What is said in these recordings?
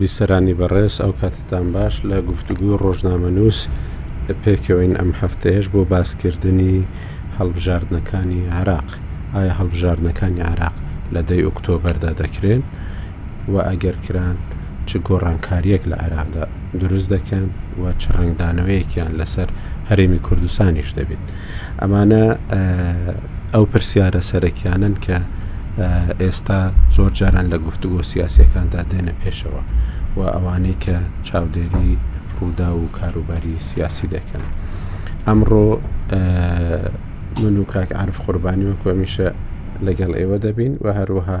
بیسەرانی بەڕێز ئەو کاتتان باش لە گفتوگوی ڕۆژنامەنووس پێکەوەین ئەم هەفتەیەش بۆ باسکردنی هەڵبژاردنەکانی عراق ئایا هەڵبژاردنەکانی عراق لە دەی ئۆکتۆبەردا دەکرێن و ئەگەر کران چ گۆڕانکارییەک لە عێراقدا دروست دەکەن و چ ڕەنگدانەوەیەکیان لەسەر هەرێمی کوردستانیش دەبێت ئەمانە ئەو پرسیارە سەرەکیانن کە ئێستا زۆر جاران لە گفتوگۆ سیاسەکاندا دێنە پێشەوە و ئەوانەی کە چاودێری ڕوودا و کاروباری سیاسی دەکەن ئەمڕۆ من و کاک عرف قوربانی وەکومیشە لەگەڵ ئێوە دەبین و هەروەها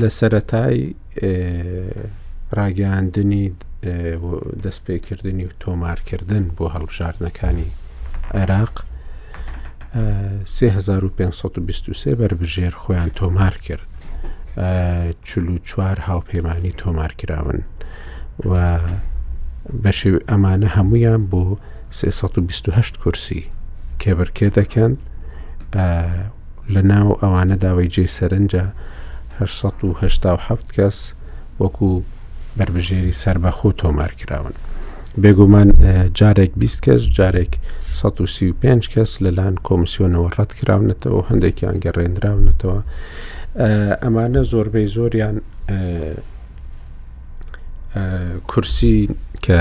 لە سەتای ڕاگەاندنی دەستپێکردنی و تۆمارکردن بۆ هەڵبژاردنەکانی عێراق 3523 بەربژێر خۆیان تۆمار کرد چوار هاوپەیمانانی تۆمار کراون و بەشێ ئەمانە هەمویان بۆ 328 کورسی کێبڕکێ دەکەن لە ناو ئەوانەداوەی جێی سەرنجە هەشت سەد و هەشتا و حەفت کەس وەکو بربژێری سربەخۆ تۆمار کراون بێگومان جارێک بیست کەس جارێک 135 کەس لەلاەن کۆمسیۆنەوە ڕەت کراونەتەوە هەندێکیان گەڕێنراونەتەوە ئەمانە زۆربەی زۆریان کورسی کە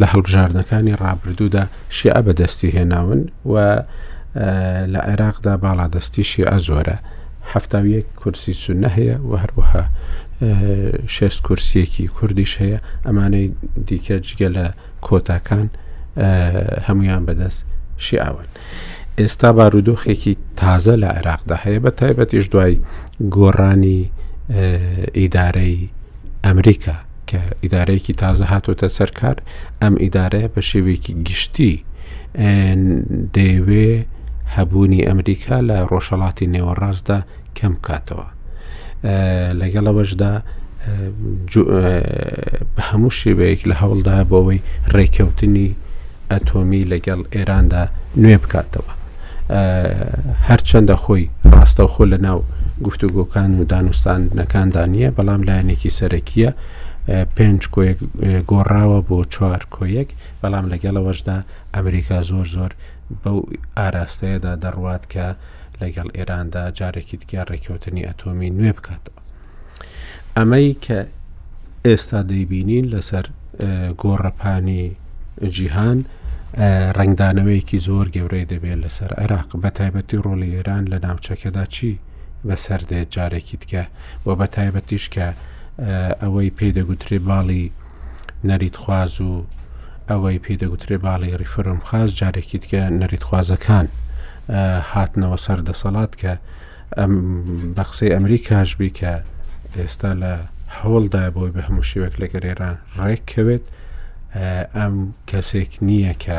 لە هەڵبژاردنەکانی ڕابردوودا شیعە بەدەستی هێناون و لە عێراقدا باڵادەستی شیعە زۆرە هەفتاویەک کورسی سونە هەیە و هەروەها شێست کورسیەکی کوردیش هەیە ئەمانەی دیکە جگە لە کۆتاکان هەموویان بەدەست شیعەوەن. ئێستا بارودۆخێکی تازە لە عێراقدا هەیە بە تایبەتیش دوای گۆڕانی ئیدارەی ئەمریکا کە ئیدارەیەکی تازە هاتوتە سەرکار ئەم ئیدارەیە بە شێوەیەکی گشتی دەیەوێ هەبوونی ئەمریکا لە ڕۆژهڵاتی نێوەڕاستدا کەم بکاتەوە لەگەڵ ئەوەشدا بە هەموو شێوەیەک لە هەوڵدا بۆ ئەوەی ڕێککەوتنی ئەتۆمی لەگەڵ ئێراندا نوێ بکاتەوە هەرچەندە خۆی ڕاستەوخۆ لە ناو گفتوگۆکان و دانوستاندنەکاندا نییە بەڵام لایەنێکی سەرەکیە پێنج کۆیەک گۆڕاوە بۆ چوار کۆیەک بەڵام لەگەڵەوەشدا ئەمریکا زۆر زۆر بەو ئاراستەیەدا دەڕوات کە لەگەڵ ئێراندا جارێکی دیکە ڕێککەوتنی ئەتۆمی نوێ بکاتەوە ئەمەی کە ئێستا دەیبینین لەسەر گۆڕەپانی جیهان ڕنگدانەوەیەکی زۆر گەورەی دەبێت لەسەر عێراق بە تایبەتی ڕۆلی ئێران لە ناوچەکەدا چی بەسەر دێت جارێکی دیکە و بە تایبەتیش کە ئەوەی پێدەگوترێ باڵی نەریتخواز و ئەوەی پێ دەگوترێ باڵی ریفرم خاز جارێکی دیکە نەریتخوازەکان هاتنەوە سەر دەسەڵات کە ئەم بە قسەی ئەمریکاش بی کە ئێستا لە هەوڵدا بۆی بە هەموو شێوەک لەگەر ئێران ڕێککەوێت ئەم کەسێک نییە کە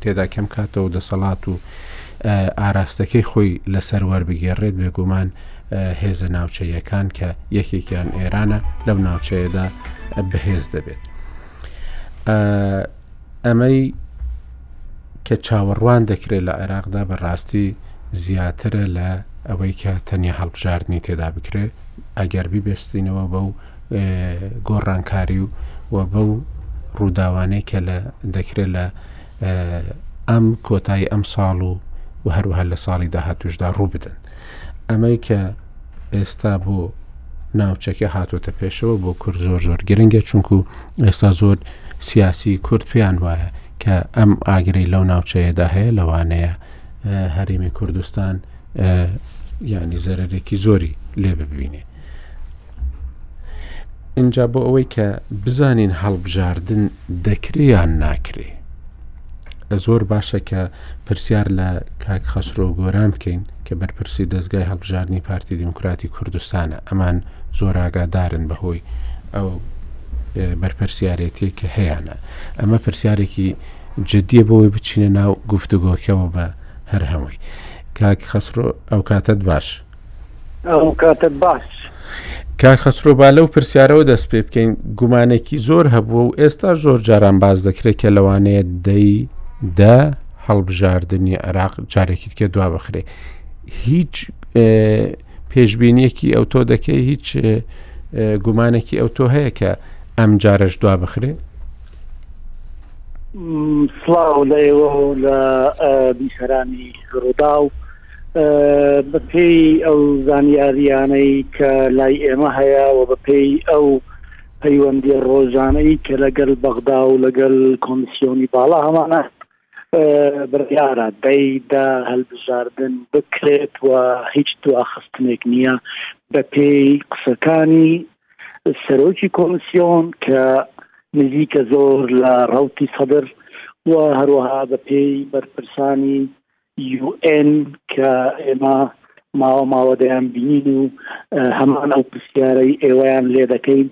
تێدا کەم کاتەوە دەسەڵات و ئاراستەکەی خۆی لەسەر وەربگێڕێت بێگومان هێزە ناوچەیەکان کە یەکێکیان ئێرانە لەم ناوچەیەدا بەهێز دەبێت ئەمەی کە چاوەڕوان دەکرێت لە عێراقدا بەڕاستی زیاترە لە ئەوەی کە تەنیا هەڵبژاردننی تێدا بکرێت ئەگەر بیبستینەوە بەو گۆڕانکاری و و بەو ڕووداوانەی کە لە دەکرێت لە ئەم کۆتایی ئەم ساڵ و و هەروها لە ساڵی داهاتوشدا ڕوو بدەن ئەمەی کە ئێستا بۆ ناوچەکە هاتوۆتە پێشەوە بۆ کورد زۆر زۆر گرنگە چونکو ئێستا زۆر سیاسی کورد پێیان وایە کە ئەم ئاگری لەو ناوچەیەدا هەیە لەوانەیە هەرێمی کوردستان ینی زەرێکی زۆری لێ ببینێ ئینجا بۆ ئەوەی کە بزانین هەڵبژاردن دەکرێ یان ناکرێ زۆر باشە کە پرسیار لە کاک خەسرۆ گۆران بکەین کە بەرپرسی دەستگای هەڵبژاردننی پارتی دیموکراتی کوردستانە ئەمان زۆر ئاگادارن بەهۆی ئەو بەرپرسیارێتی کە هەیەە ئەمە پرسیارێکی جددیە بۆی بچینە ناو گفتوگۆکەەوە بە هەر هەمووی کاک خەسرۆ ئەو کاتت باش ئەو کاتە باش. کاک خەسرۆ با لەو پرسیارەوە دەست پێ بکەین گومانێکی زۆر هەبووە و ئێستا زۆر جاران باز دەکرێت کە لەوانەیە دەی دە هەڵبژاردننی عێراق جارێکی تکە دوا بخرێ هیچ پێشببینیەکی ئەو تۆ دەکەی هیچ گومانێکی ئەو تۆ هەیە کە ئەم جارش دوا بخرێ سڵاو لە ئێوە و لە بیسەرانی ڕوودا و بە پێی ئەو زانیاریانەی کە لای ئێمە هەیە و بە پێی ئەو پەیوەندی ڕۆژانەی کە لەگەل بەغدا و لەگەل کۆمسیۆنی باڵا هەمانە بڕیارە دەیدا هەلبژاردن بکرێت و هیچ دواخستنێک نییە بە پێی قسەکانی سەرۆکی کۆمسیۆن کە نزیکە زۆر لە ڕوتی سەدر و هەروەها بە پێی بەرپرسانی UN کە ئێمە ماوە ماوە دەیان بینین و هەمان ئەو پرسیارەی ئێوەیان لێ دەکەین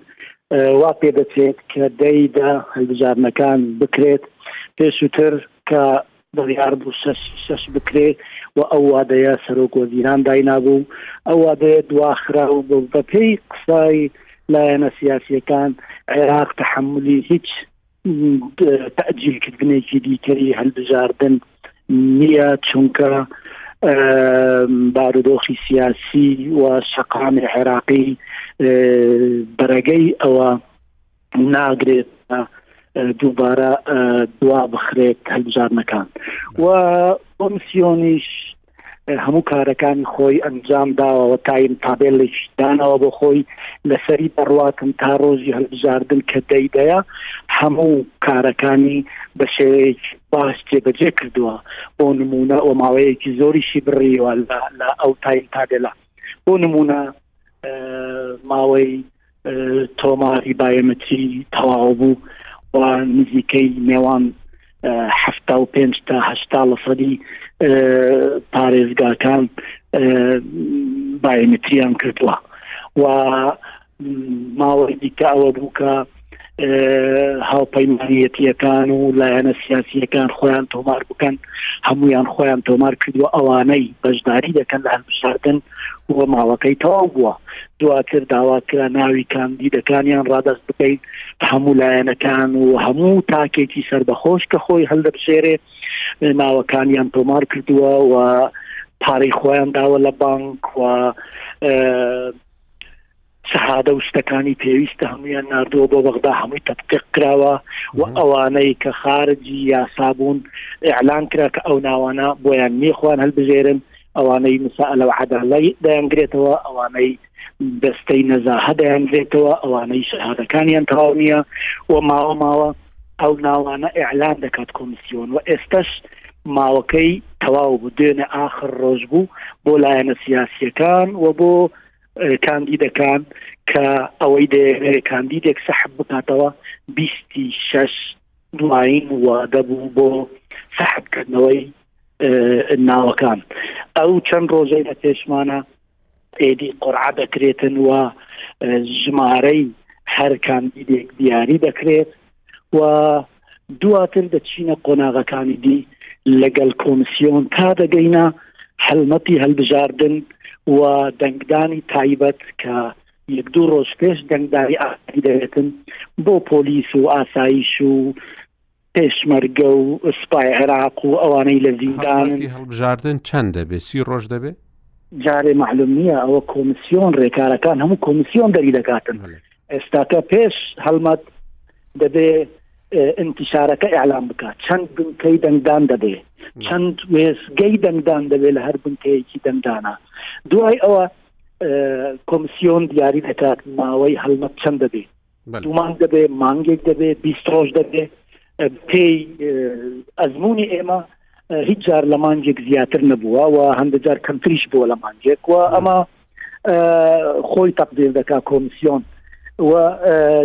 وا پێ دەچێت کە دەیدا هەلبژاردنەکان بکرێت پێشووتر کە بڕیار بوو شەش شەش بکرێ و ئەو وادەیە سەرۆک وەزیران داینابوو ئەو وادەیە دواخرا و بەپێی قسای لایەنە سیاسیەکان عێراق تحملی هیچ تەئجیلکردنێکی دیکەی هەلبژاردن نییە چونکە بارودۆخی سیاسی و شەقامی عێراقی بەرەگەی ئەوە ناگرێت دووبارە دوا بخرێت هەلبژاردنەکان و کۆمسیۆنیش هەموو کارەکانی خۆی ئەنجام داوەوە تایم تابێلێک دانەوە بۆ خۆی لەسەری بڕاتن تا ڕۆژی هەلبژاردن کە دەیدەیە هەموو کارەکانی بە شێوەیەک باش جێبەجێ کردووە بۆ نمونە ئەو ماوەیەکی زۆریشی بڕیوە لە ئەو تایم تابێلە بۆ نمونە ماوەی تۆماری بایۆمەتری تەواو بوو و نزیکەی نێوان حفتا و پێنج تا هشتا لە سەدی پارێزگاکان بایمەتریان کردووە و ماوەی دیکە ئەوە بوو کە هاوپەیمانەتیەکان و لایەنە سیاسیەکان خۆیان تۆمار بکەن هەمویان خۆیان تۆمار کردوە ئەوانەی بەشداری دەکەن لە هەلبژاردن وە ماوەکەی تەواو بووە دواتر داواکرا ناوی کاندیدەکانیان ڕادەست بکەین هەموو لایەنەکان و هەموو تاکێکی سربەخۆش کە خۆی هەلدەبژێرێ ناوەکانیان تۆمار کردووە و پارەی خۆیان داوە لە بانک و سەهادە و شتەکانی پێویستە هەموویان ناردووە بۆ بەغدا هەمووی تەتقیق کراوە و ئەوانەی کە خارجی یاسا بوون ئیعلان کرا کە ئەو ناوانە بۆیان نییە خۆیان هەلبژێرن ئەوانەی مسائلە و عەدالەی دەیانگرێتەوە ئەوانەی دەستەی نەزاهە دەیانگرێتەوە ئەوانەی شەهادەکانیان تەواو نییە و ماوە ماوە ئەو ناوانە ئیعلان دەکات کۆمسیۆن و ئێستەش ماوەکەی تەواو بوو دوێنێ ئاخر ڕۆژ بوو بۆ لایەنە سیاسیەکان و بۆ کاندیدەکان کە ئەوەی دەیەوێت کاندیدێک سەحب بکاتەوە بیستی شەش دوایین و دەبوو بۆ سەحبکردنەوەی ناوەکان ئەو چەند ڕۆژەی لە پێشمانە ئێدی قڕعە دەکرێتن و ژمارەی هەر کاندیدێک دیاری دەکرێت و دواتر دەچینە قۆناغەکانی دی لەگەل کۆمسیۆن تا دەگەینە هەلمەتی هەلبژاردن و دەنگدانی تایبەت کە یەک دوو ڕۆژ پێش دەنگداری ئاتی دەێتن بۆ پۆلیس و ئاسایش و پێشمەرگە و سپای عێراق و ئەوانەی لە زیندانی هەڵبژاردن چەند دەبێت سی ڕۆژ دەبێت جارێ معلوم نییە ئەوە کۆمسیۆن ڕێکارەکان هەموو کۆمسیۆن دەری دەکاتن ئێستاکە پێش هەڵمەت دەبێ انتشارەکە ئەعلام بکات چەند بنکەی دەنگدان دەبێ چەند وێزگەی دەنگدان دەبێت لە هەر بنکەیەکی دەنگدانە دوای ئەوە کۆمسیۆن دیاری دەکات ماوەی هەڵمەت چەند دەبێ دومان دەبێ مانگێک دەبێ بیست ڕۆژ دەبێ پێی ئەزمموی ئێمە هیچ جار لە مانگێک زیاتر نەبووە و هەندە جار کەمتریش بووە لە مانگێک و ئەمە خۆی تەقدیر دەکا کۆمسیۆن و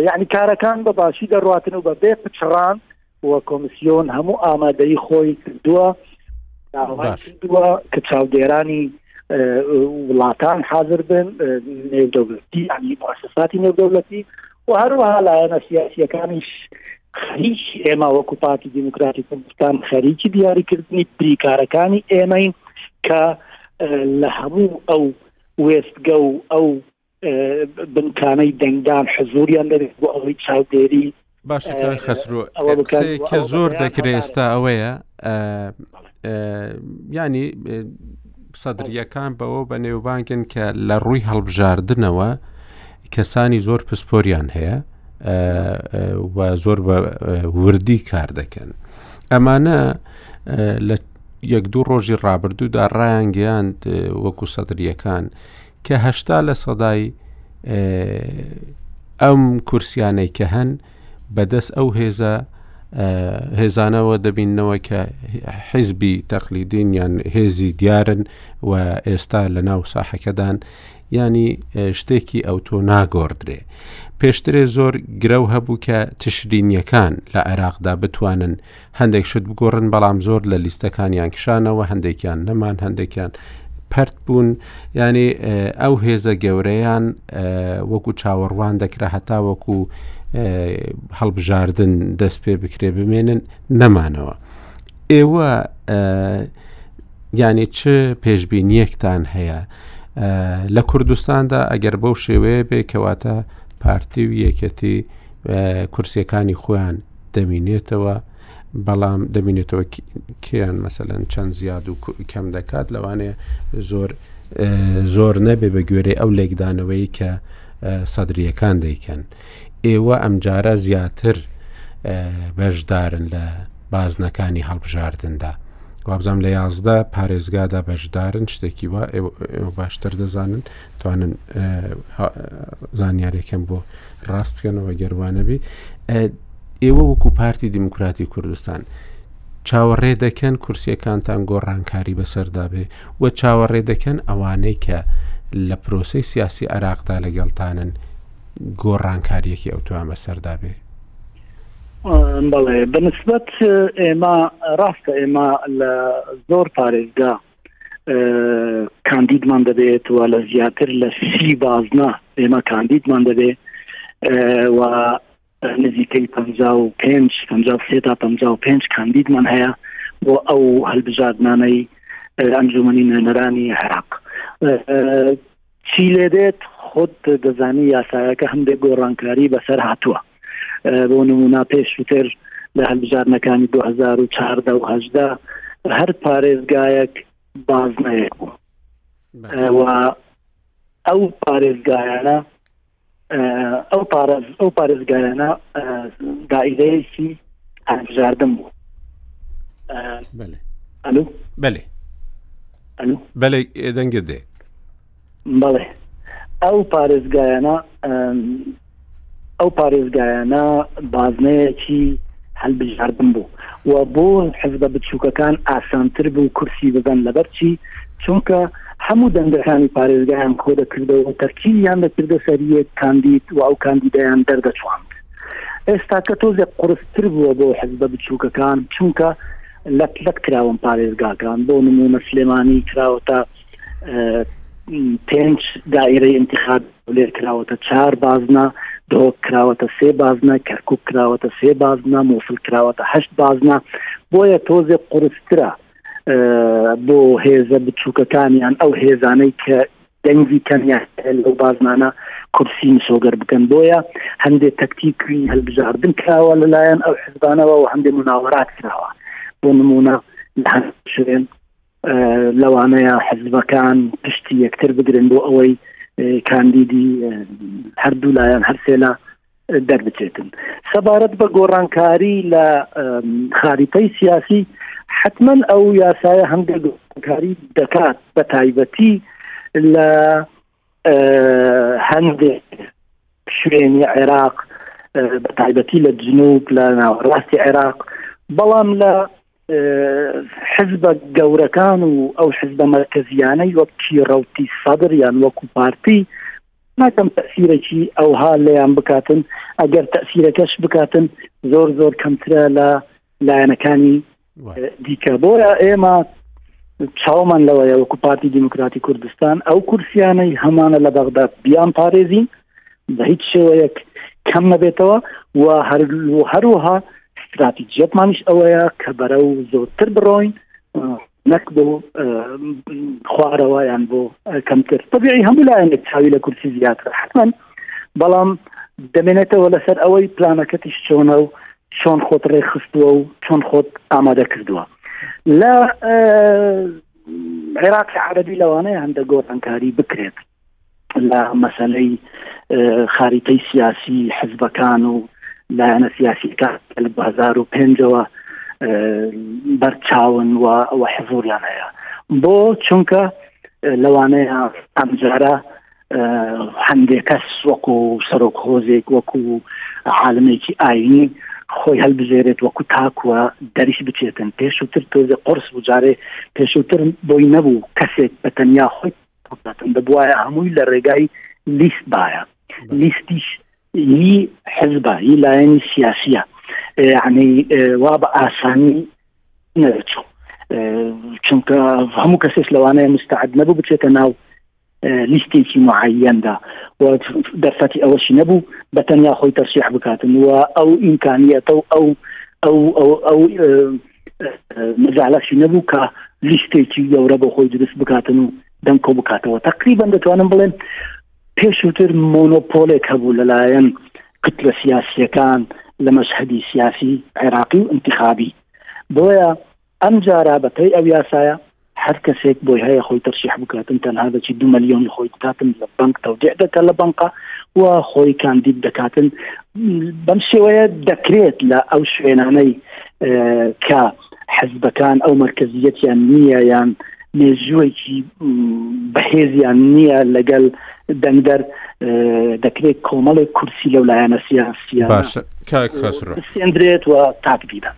یعنی کارەکان بە باشی دەڕاتن و بە بێ پچڕان و کۆمسیۆن هەموو ئامادەی خۆی کردووە دووە کە چاودێرانی وڵاتان حاضر بن نێودەولەتی ینی مؤسساتی نێودەولەتی و هەروەها لایەنە سیاسییەکانیش خەریکی ئێمە وەکو پارتی دیموکراتی کوردستان خەریکی دیاریکردنی بریکارەکانی ئێمەین کە لە هەموو ئەو وێستگە و ئەو بنکانەی دەنگدان حزوریان دەبێت بۆ ئەوەی چاودێری باشە خەسرۆ کە زۆر دەکرێ ئێستا ئەوەیە ینی سەدرریەکان بەوە بە نێوبانگن کە لە ڕووی هەڵبژاردنەوە کەسانی زۆر پسپۆریان هەیە و زۆر بە وردی کار دەکەن ئەمانە لە یەک دوو ڕۆژی ڕابردوودا ڕایانگەیاند وەکو سەدرریەکان کە هەشتا لە سەدای ئەم کورسیانەی کە هەن بە دەست ئەو هێزە هێزانەوە دەبینەوە کە حیزبی تەقلیدین یان هێزی دیارن و ئێستا لە ناو ساحەکەدان ینی شتێکی ئەو تۆ ناگۆڕدرێ پێشترێ زۆر گرە و هەبوو کە تشرینیەکان لە عێراقدا بتوانن هەندێک شت بگۆڕن بەڵام زۆر لە لیستەکانیان کشانەوە هەندێکیان نەمان هەندێکیان پرت بوون ینی ئەو هێزە گەورەیان وەکو چاوەڕوان دەکرا هەتا وەکو هەڵبژاردن دەست پێ بکرێ بمێنن نەمانەوە ئێوە یانێ چ پێشببینیەکتان هەیە لە کوردستاندا ئەگەر بەو شێوەیە بێ کەواتە پارتی و یەکەتی کورسەکانی خۆیان دەمینێتەوە بەڵام دەمینێتەوە کێیان مەسەەن چەند زیاد و کەم دەکات لەوانەیە زۆر زۆر نەبێ بە گوێرەی ئەو لێکدانەوەی کە سەدرریەکان دەیکەن ئێوە ئەمجارە زیاتر بەشدارن لە بازنەکانی هەڵبژاردندا وابزانام لە یازدە پارێزگادا بەشدارن شتێکی وا باشتر دەزانن توانن زانیارێکم بۆ ڕاست بکەنەوە گەروانەبی ئێوە وەکو پارتی دیموکراتی کوردستان چاوەڕێ دەکەن کورسیەکانتان گۆڕانکاری بەسەردا بێ و چاوەڕێ دەکەن ئەوانەی کە لە پرۆسی سیاسی عراقدا لەگەڵتانن گۆڕانکاریەکی ئەوتوان بەسەردا بێ بەڵێ بەنسبەت ئێمە ڕاستە ئێمە لە زۆر پارێزگا کاندیدمان دەبێت و لە زیاتر لە سی بازنە ئێمە کاندیدمان دەبێت و نزیکەی پ پێنج سێ تا پ پێنج کاندیدمان هەیە بۆ ئەو هەلبژاردنانەی ئەنجومنی نوێنەرانی عێراق چی لێدێت خۆت دەزانی یاسایەکە هەندێک گۆڕانکاری بەسەر هاتووە بۆ نمونا پێشووتر لە هەلبژاردنەکانی 2014 هەر پارێزگایەک بازنەیەک بوو ئەو پارێزگایانە ئەو پارێز ئەو پارێزگایانە دائیرەیەکی هەژاردن بوو ئەلو بەێ ئەلو بەێ دەنگە دێ بەڵێ ئەو پارێزگایانە ئەو پارێزگایانە بازنەیەکی هەلبژاردن بوو و بۆ حزبە بچووکەکان ئاسانتر بوو کورسی ببن لەبەرچی چونکە هەموو دەنگەکانی پارێزگایان کۆدەکردەوە و تەرکیزیان دەکردە سەر یەک کاندید و ئەو کاندیدەیان دەردەچووند ئێستاکە تۆزێک قورستر بووە بۆ حزبە بچووکەکان چونکە لەت لەت کراون پارێزگاکان بۆ نمونە سلێمانی کراوەتە پێنج دائرەی انتخاب لێر کراوەتە چار بازنە دۆک کراوەتە سێ بازنە کەرکک کراوەتە سێ بازنە مووسل کراوەتە هەشت بازنە بۆیە تۆزێک قورسترە بۆ هێزە بچووکەکانیان ئەو هێزانەی کە دەنگی کەمیان لەو بازنانە کورسی مسۆگەر بکەن بۆیە هەندێک تەکتیکوی هەلبژاردن کراوە لەلایەن ئەو حزبانەوە و هەندێک مناوەرات کراوە بۆ نمونە شوێن لەوانەیە حزبەکان پشتی یەکتر بگرن بۆ ئەوەی کاندیدی هەردوو لایەن هەرسێ لە دەربچێتن سەبارەت بە گۆڕانکاری لە خاریتەی سیاسی حتمما ئەو یاسایە هەندێککاری دەکات بە تایبەتی لە هەندێک شوێنی عێراق بە تایبەتی لە جنوب لە ناوەڕاستی عێراق بەڵام لە حزبە گەورەکان و ئەو حزبە مرکزیانەی وەک کیڕەوتی سەدر یان وەکو پارتی ناکەم تەسیرەکی ئەوها لەیان بکاتن ئەگەر تەسیرەکەش بکاتن زۆر زۆر کەمترە لە لایەنەکانی دیکە بۆیە ئێمە چاومان لەوەیە وەکو پارتی دیموکراتی کوردستان ئەو کورسیانەی هەمانە لە بەغدا بیان پارێزین بە هیچ شێوەیەک کەم نەبێتەوە و هەر هەروها استراتیجیەتمانیش ئەوەیە کە بەرە و زۆرتر بڕۆین نەک بۆ خوارەوەیان بۆ کەمتر طبیعی هەموو لایەنێک چاوی لە کورسی زیاتر حتمما بەڵام دەمێنێتەوە لەسەر ئەوەی پلانەکەتیش چۆنە و چۆن خۆت ڕێکخستووە و چۆن خۆت ئامادە کردووە لە عێراقی عربی لەوانەیە هەندە گۆڕانکاری بکرێت لە مەسلەی خاریتەی سیاسی حزبەکان و لایەنە سیاسیەکە لە 2005ەوە بەرچاون و و حزوریان هەیە بۆ چونکە لەوانەیە ئەمجارە هەندێک کەس وەکو سەرۆک هۆزێک وەکو عاالمێکی ئاینی خۆی هەلبژێرێت وەکو تاکووە دەریش بچێتن پێشووتر تۆزە قرس بجارێ پێشووتر بۆی نەبوو کەسێک بە تەنیا خۆی دەکەن دەبواە هەمووی لە ڕێگای لیست باە لیستیش ی حزبە ی لایەنی سیاسیە عنی وا بە ئاسانی نەچوو چونکە هەموو کەسێک لەوانەیە مستعد نەبوو بچێتە ناو لیستێکی معەندا و دەرفەتی ئەوەشی نەبوو بە تەنیا خۆی تەرسیح بکاتن و ئەو ئیمکانیەتە و ئەو ئەو ئەو ئەو مجالەشی نەبوو کە لیستێکی گەورە بۆ خۆی دروست بکاتن و دەم کۆ بکاتەوە تقریبان دەتوانم بڵێن پێشوتر مۆنۆپۆلێک هەبوو لەلایەن کت لە سیاسیەکان لە مەشهدی سیاسی عێراقی و انتخابی بۆیە ئەم جارە بەپی ئەو یاسایە هەر کەسێک بۆی هەیە خۆی تەرشیح بکاتن تەنها دەچی دو ملیۆنی خۆی دکاتن لە بەنک تەودیع دەکات لە بەنقا و خۆی کاندید دەکاتن بەم شێوەیە دەکرێت لە ئەو شوێنانەی کە حەزبەکان ئەو مرکزیەتیان نییە یان مێژووەکی بەهێزیان نییە لەگەل دەنگدەر دەکرێت کۆمەڵێک کورسی لەو لایەنە سیاسیە باشە کاک خەسرۆ سێندرێت و تاک بیدات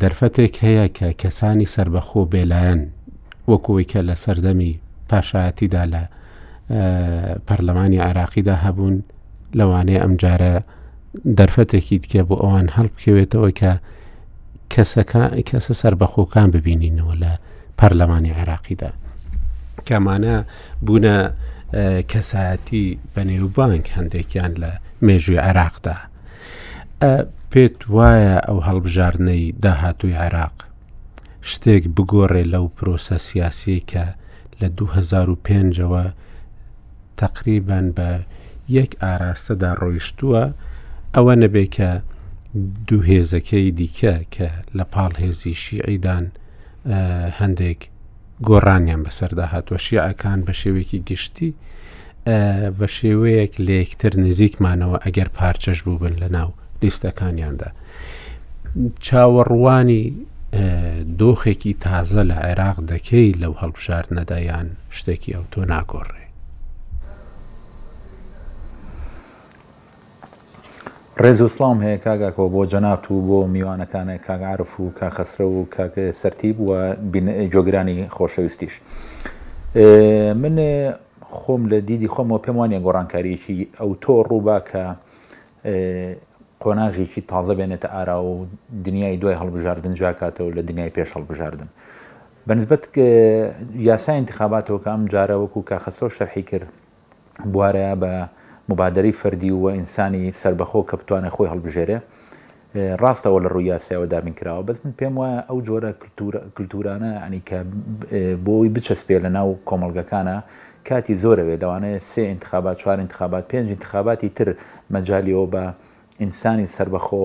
دەرفەتێک هەیە کە کەسانی سەربەخۆ بێلایەن وەکەوەی کە لە سەردەمی پاشایەتیدا لە پەرلەمانی عراقیدا هەبوون لەوانەیە ئەمجارە دەرفەتێکی دیکە بۆ ئەوان هەڵبکەوێتەوە کە کەسەکە کەسە سربەخۆکان ببینینەوە لە پەرلەمانی عێراقیدا کەمانە بوونە کەسایەتی بەنێوبانک هەندێکیان لە مێژووی عێراقدا ئە پێت وایە ئەو هەڵبژاردنەی داهاتووی عێراق شتێک بگۆڕێ لەو پرۆسە سیاسیەی کە لە 2005ەوە تقریبان بە یەک ئاراستەدا ڕۆیشتووە ئەوە نەبێ کە دوو هێزەکەی دیکە کە لە پاڵ هێزی شیعیدان هەندێک گۆڕانیان بەسەردا هاتووە شیعەکان بە شێوەیەکی گشتی بە شێوەیەک لە یەکتر نزیکمانەوە ئەگەر پارچەش بووبن لە ناو لیستەکانیاندا چاوەڕوانی دۆخێکی تازە لە عێراق دەکەی لەو هەڵبژار نەدایان شتێکی ئەو تۆ ناگۆڕێ ڕێز و سڵاوم هەیە کاک ئاکۆ بۆ جەنابت و بۆ میوانەکانە کاک عارف و کاک خەسرە و کاک سەرتیب و گۆگرانی خۆشەویستیش من خۆم لە دیدی خۆمەوە پێم وانە گۆڕانکاریەکی ئەو تۆ ڕووبا کە قۆناغێکی تازە بێنێتە ئارا و دنیای دوای هەڵبژاردن جاکاتەوە لە دنیای پێش هەڵبژاردن بەنسبەت یاسای انتخاباتەوە کە ئەم جارە وەکو کاخەسەوە شەرحی کرد بوارە بە موبادەرەی فەردی و ئینسانی سەربەخۆ کە بتوانێت خۆی هەڵبژێرێ ڕاستەوە لە ڕووی یاسایەوە دابین کراوە بەس من پێم وایە ئەو جۆرە کللتورانە ئەنی کە بۆی بچەسپێ لە ناو کۆمەلگەکانە کاتی زۆرەوێت لەوانەیە سێ انتخابات چوار انتخابات پێنج انتخاباتی تر مەجالیەوە بە ئینسانی سربەخۆ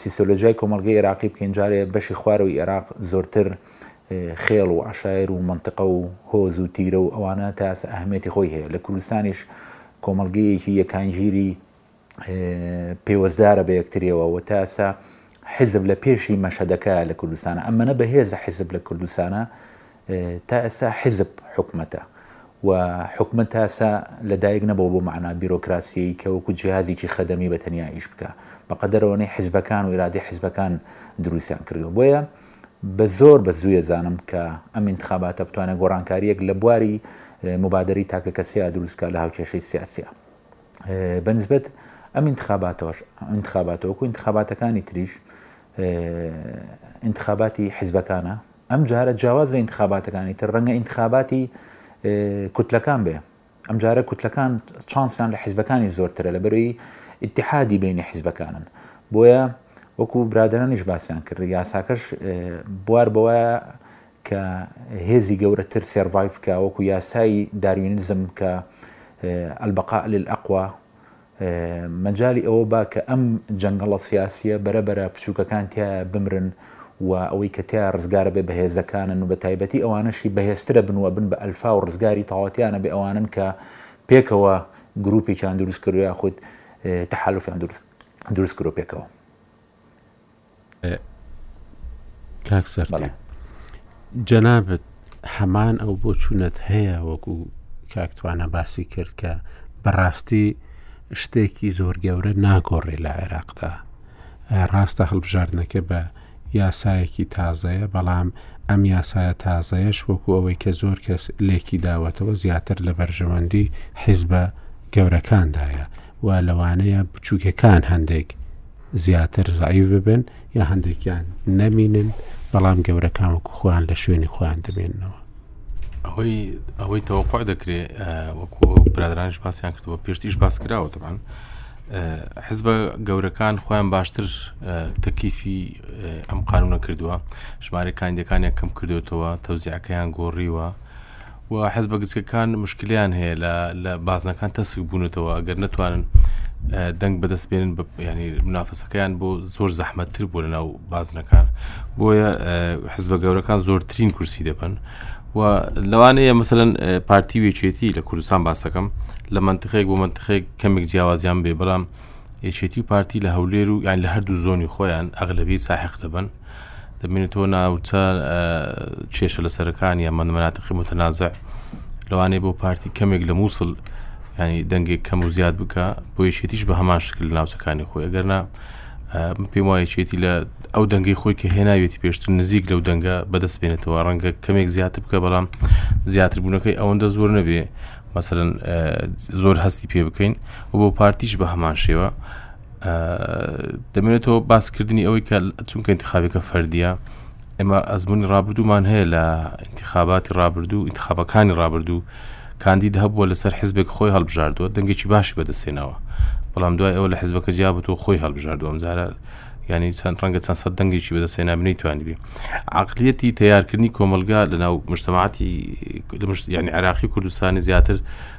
سیسۆلۆجیای کۆمەڵگەی ئێراقی بکەین جارێ بەشی خوارەوەی ئێراق زۆرتر خێڵ و عشایر و منطقە و هۆز و تیرە و ئەوانە تا ئەهمێتی خۆی هەیە لە کوردستانیش کۆمەلگەیەکی یەکانگیری پێوەزدارە بە یەکتریەوە و تاسا حزب لە پێشی مەشەدەکە لە کوردستانە ئەمەە بەهێزە حزب لە کوردستانە تا ئێستا حیزب حکومەتە و حکومەت تا ئێستا لە دایک نەبووە بۆ مەعنا بیرۆکراسیی کە وەکو جیهازێکی خەدەمی بە تەنیا ئیش بکا بە قەدەرەوەنەی حیزبەکان و ئیرادی حیزبەکان دروستیان کردووە بۆیە بە زۆر بە زوویە زانم کە ئەم انتخاباتە بتوانێت گۆڕانکاریەک لە بواری مبادری تاکە کەسەیە دروستکە لە هاوکێشەی سیاسە بەنسبەت ئەم انتخاباتەوەش انتخاباتەوەکو انتخاباتەکانی تریش انتخاباتی حیزبەکانە ئەم جارە جیاواز لە ئینتخاباتەکانی تر ڕەنگە ئینتخاباتی کوتلەکان بێ ئەم جارە کوتلەکان چانسیان لە حیزبەکانی زۆرترە لە بەرەی ئتحادی بینی حیزبەکانن بۆیە وەکو برادرانیش باسییان کرد یاساکەش بوار بەوە کە هێزی گەورەتر سێرڤایف کە وەکو یاسایی داروینزم کە ئەلبقا لە ئەقوا مەجالی ئەوە با کە ئەم جەنگەڵە سیاسییە بەرە بەرە بچووکەکان تیایا بمرن و ئەوەی کە تیا ڕزگارە بێ بەهێزەکانن و بە تایبەتی ئەوانەشی بەهێزترە بن و بن بە ئەلفا و ڕزگاری تاواتیانە بێ ئەوانن کە پێکەوە گروپێکیان دروست کرد یاخود تەحالفیان دروست دروست کرۆ پێکەوە کاک سەرەی جەنابەت هەمان ئەو بۆ چوونەت هەیە وەکو کاکتوانە باسی کرد کە بەڕاستی شتێکی زۆر گەورە ناگۆڕێ لە عێراقدا ڕاستە هەڵبژاردنەکە بە یاسایەکی تازەیە بەڵام ئەم یاسایە تازەیەش وەکو ئەوەی کە زۆر کەس لێکی داوەتەوە زیاتر لە بەرژەوەندی حیزبە گەورەکاندایە و لەوانەیە بچووکەکان هەندێک زیاتر زەعیف ببن یا هەندێکیان نەمینن بەڵام گەورەکان وەکو خۆیان لە شوێنی خۆیان دەمێنەوە ئەوەی ئەوەی تەوەقع دەکرێ وەکو برادرانش باسییان کردووە پێشتیش باس کراوە تەمان حزبە گەورەکان خۆیان باشتر تەکیفی ئەم قانونە کردووە ژمارە کاندەکانیان کەم کردوێتەوە تەوزیعەکەیان گۆڕیوە و حزبە گچکەکان مشکلیان هەیە لە لە بازنەکان تەسک بوونەتەوە ئەگەر نتوانن دەنگ بەدەست بێنن بە ینی منافەسەکەیان بۆ زۆر زەحمەتتر بوو لە ناو بازنەکان بۆیە حزبە گەورەکان زۆرترین کورسی دەبن و لەوانەیە مثلەن پارتی وێچێتی لە کوردستان باسەکەم لە منتخێک بۆ منتخێک کەمێک جیاوازیان بێ بەڵام یەکێتی و پارتی لە هەولێر و یان لە هەردوو زۆنی خۆیان ئەغلبی ساحق دەبن دەبینێتەوە ناوچە چێشە لە سەرەکان یا مەندمەناتەقی متەنازع لەوانەیە بۆ پارتی کەمێک لە مووسڵ ینی دەنگێک کەم و زیاد بکە بۆ یەکێتیش بە هەمان شکل لە ناوچەکانی خۆی ئەگەرنا پێم وایە چێتی لە ئەو دەنگی خۆی کە هێناوێتی پێشتر نزیک لەو دەنگە بەدەست بێنێتەوە ڕەنگە کەمێک زیاتر بکە بەڵام زیاتربوونەکەی ئەوەندە زۆر نەبێ مەسەلەن زۆر هەستی پێ بکەین و بۆ پارتیش بە هەمان شێوە دەمێنێتەوە باسکردنی ئەوەی کە چونکە انتخابەکە فەردیە ئێمە ئەزمموی ڕابردوومان هەیە لە انتخاباتی ڕابردوو انتخابەکانی ڕابردوو کاندید هەبووە لەسەر حزبێک خۆی هەڵبژاردووە دەنگێکی باشی بەدەستێنەوە بەڵام دوای ئەوە لە حزبەکە جیابەوە خۆی هەڵبژاردووەم زارە ینی چەند ڕەنگە چەند سە دەنگێکی بەدەستێنا بنی توانیبی عەقلیەتی تەیارکردنی کۆمەلگا لە ناو مشتەماتی یعنی عراقی کوردستانی زیاتر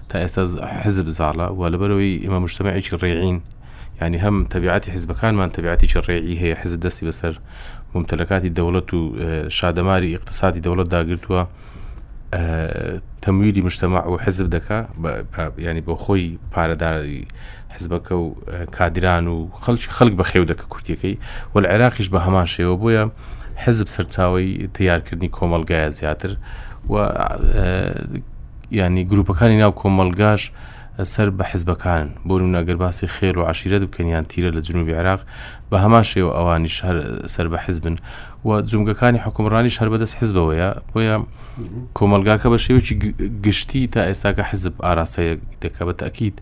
تا ئێستا حزب زاڵە و لەبەرەوەی ئمە مشتمەعێکی ڕێعین ینی هەم تەبیعاتی حزبەکانمان تەبیعاتیی ڕێعی هەیە حزب دەستی بەسەر ممتەلەکاتی دەوڵەت و شادەماری ئیقتصادی دەوڵەت داگرتووە تەمویلی مشتەمە و حزب دەکا ینی بۆ خۆی پارەداری حزبەکە و کادران و خەڵکی خەڵک بە خێو دەکە کورتەکەی وەل عێراقیش بە هەمان شێوە بۆیە حزب سەرچاوی تیارکردنی کۆمەلگایە زیاتر و ینی گروپەکانی ناو کۆمەلگاش سەر بە حزبەکان بۆ نەگەر باسی خێر و عشیرە بکەنیان تیرە لە جنوبی عێراق بە هەمان شێوە ئەوانی شهر سەر بە حزبن و جومگەکانی حکومڕانیش هەر بەدەست حزبەوەیە بۆیە کۆمەلگاکە بە شێوکی گشتی تا ئێستاکە حزب ئاراستەیە دەکە بە تاکییت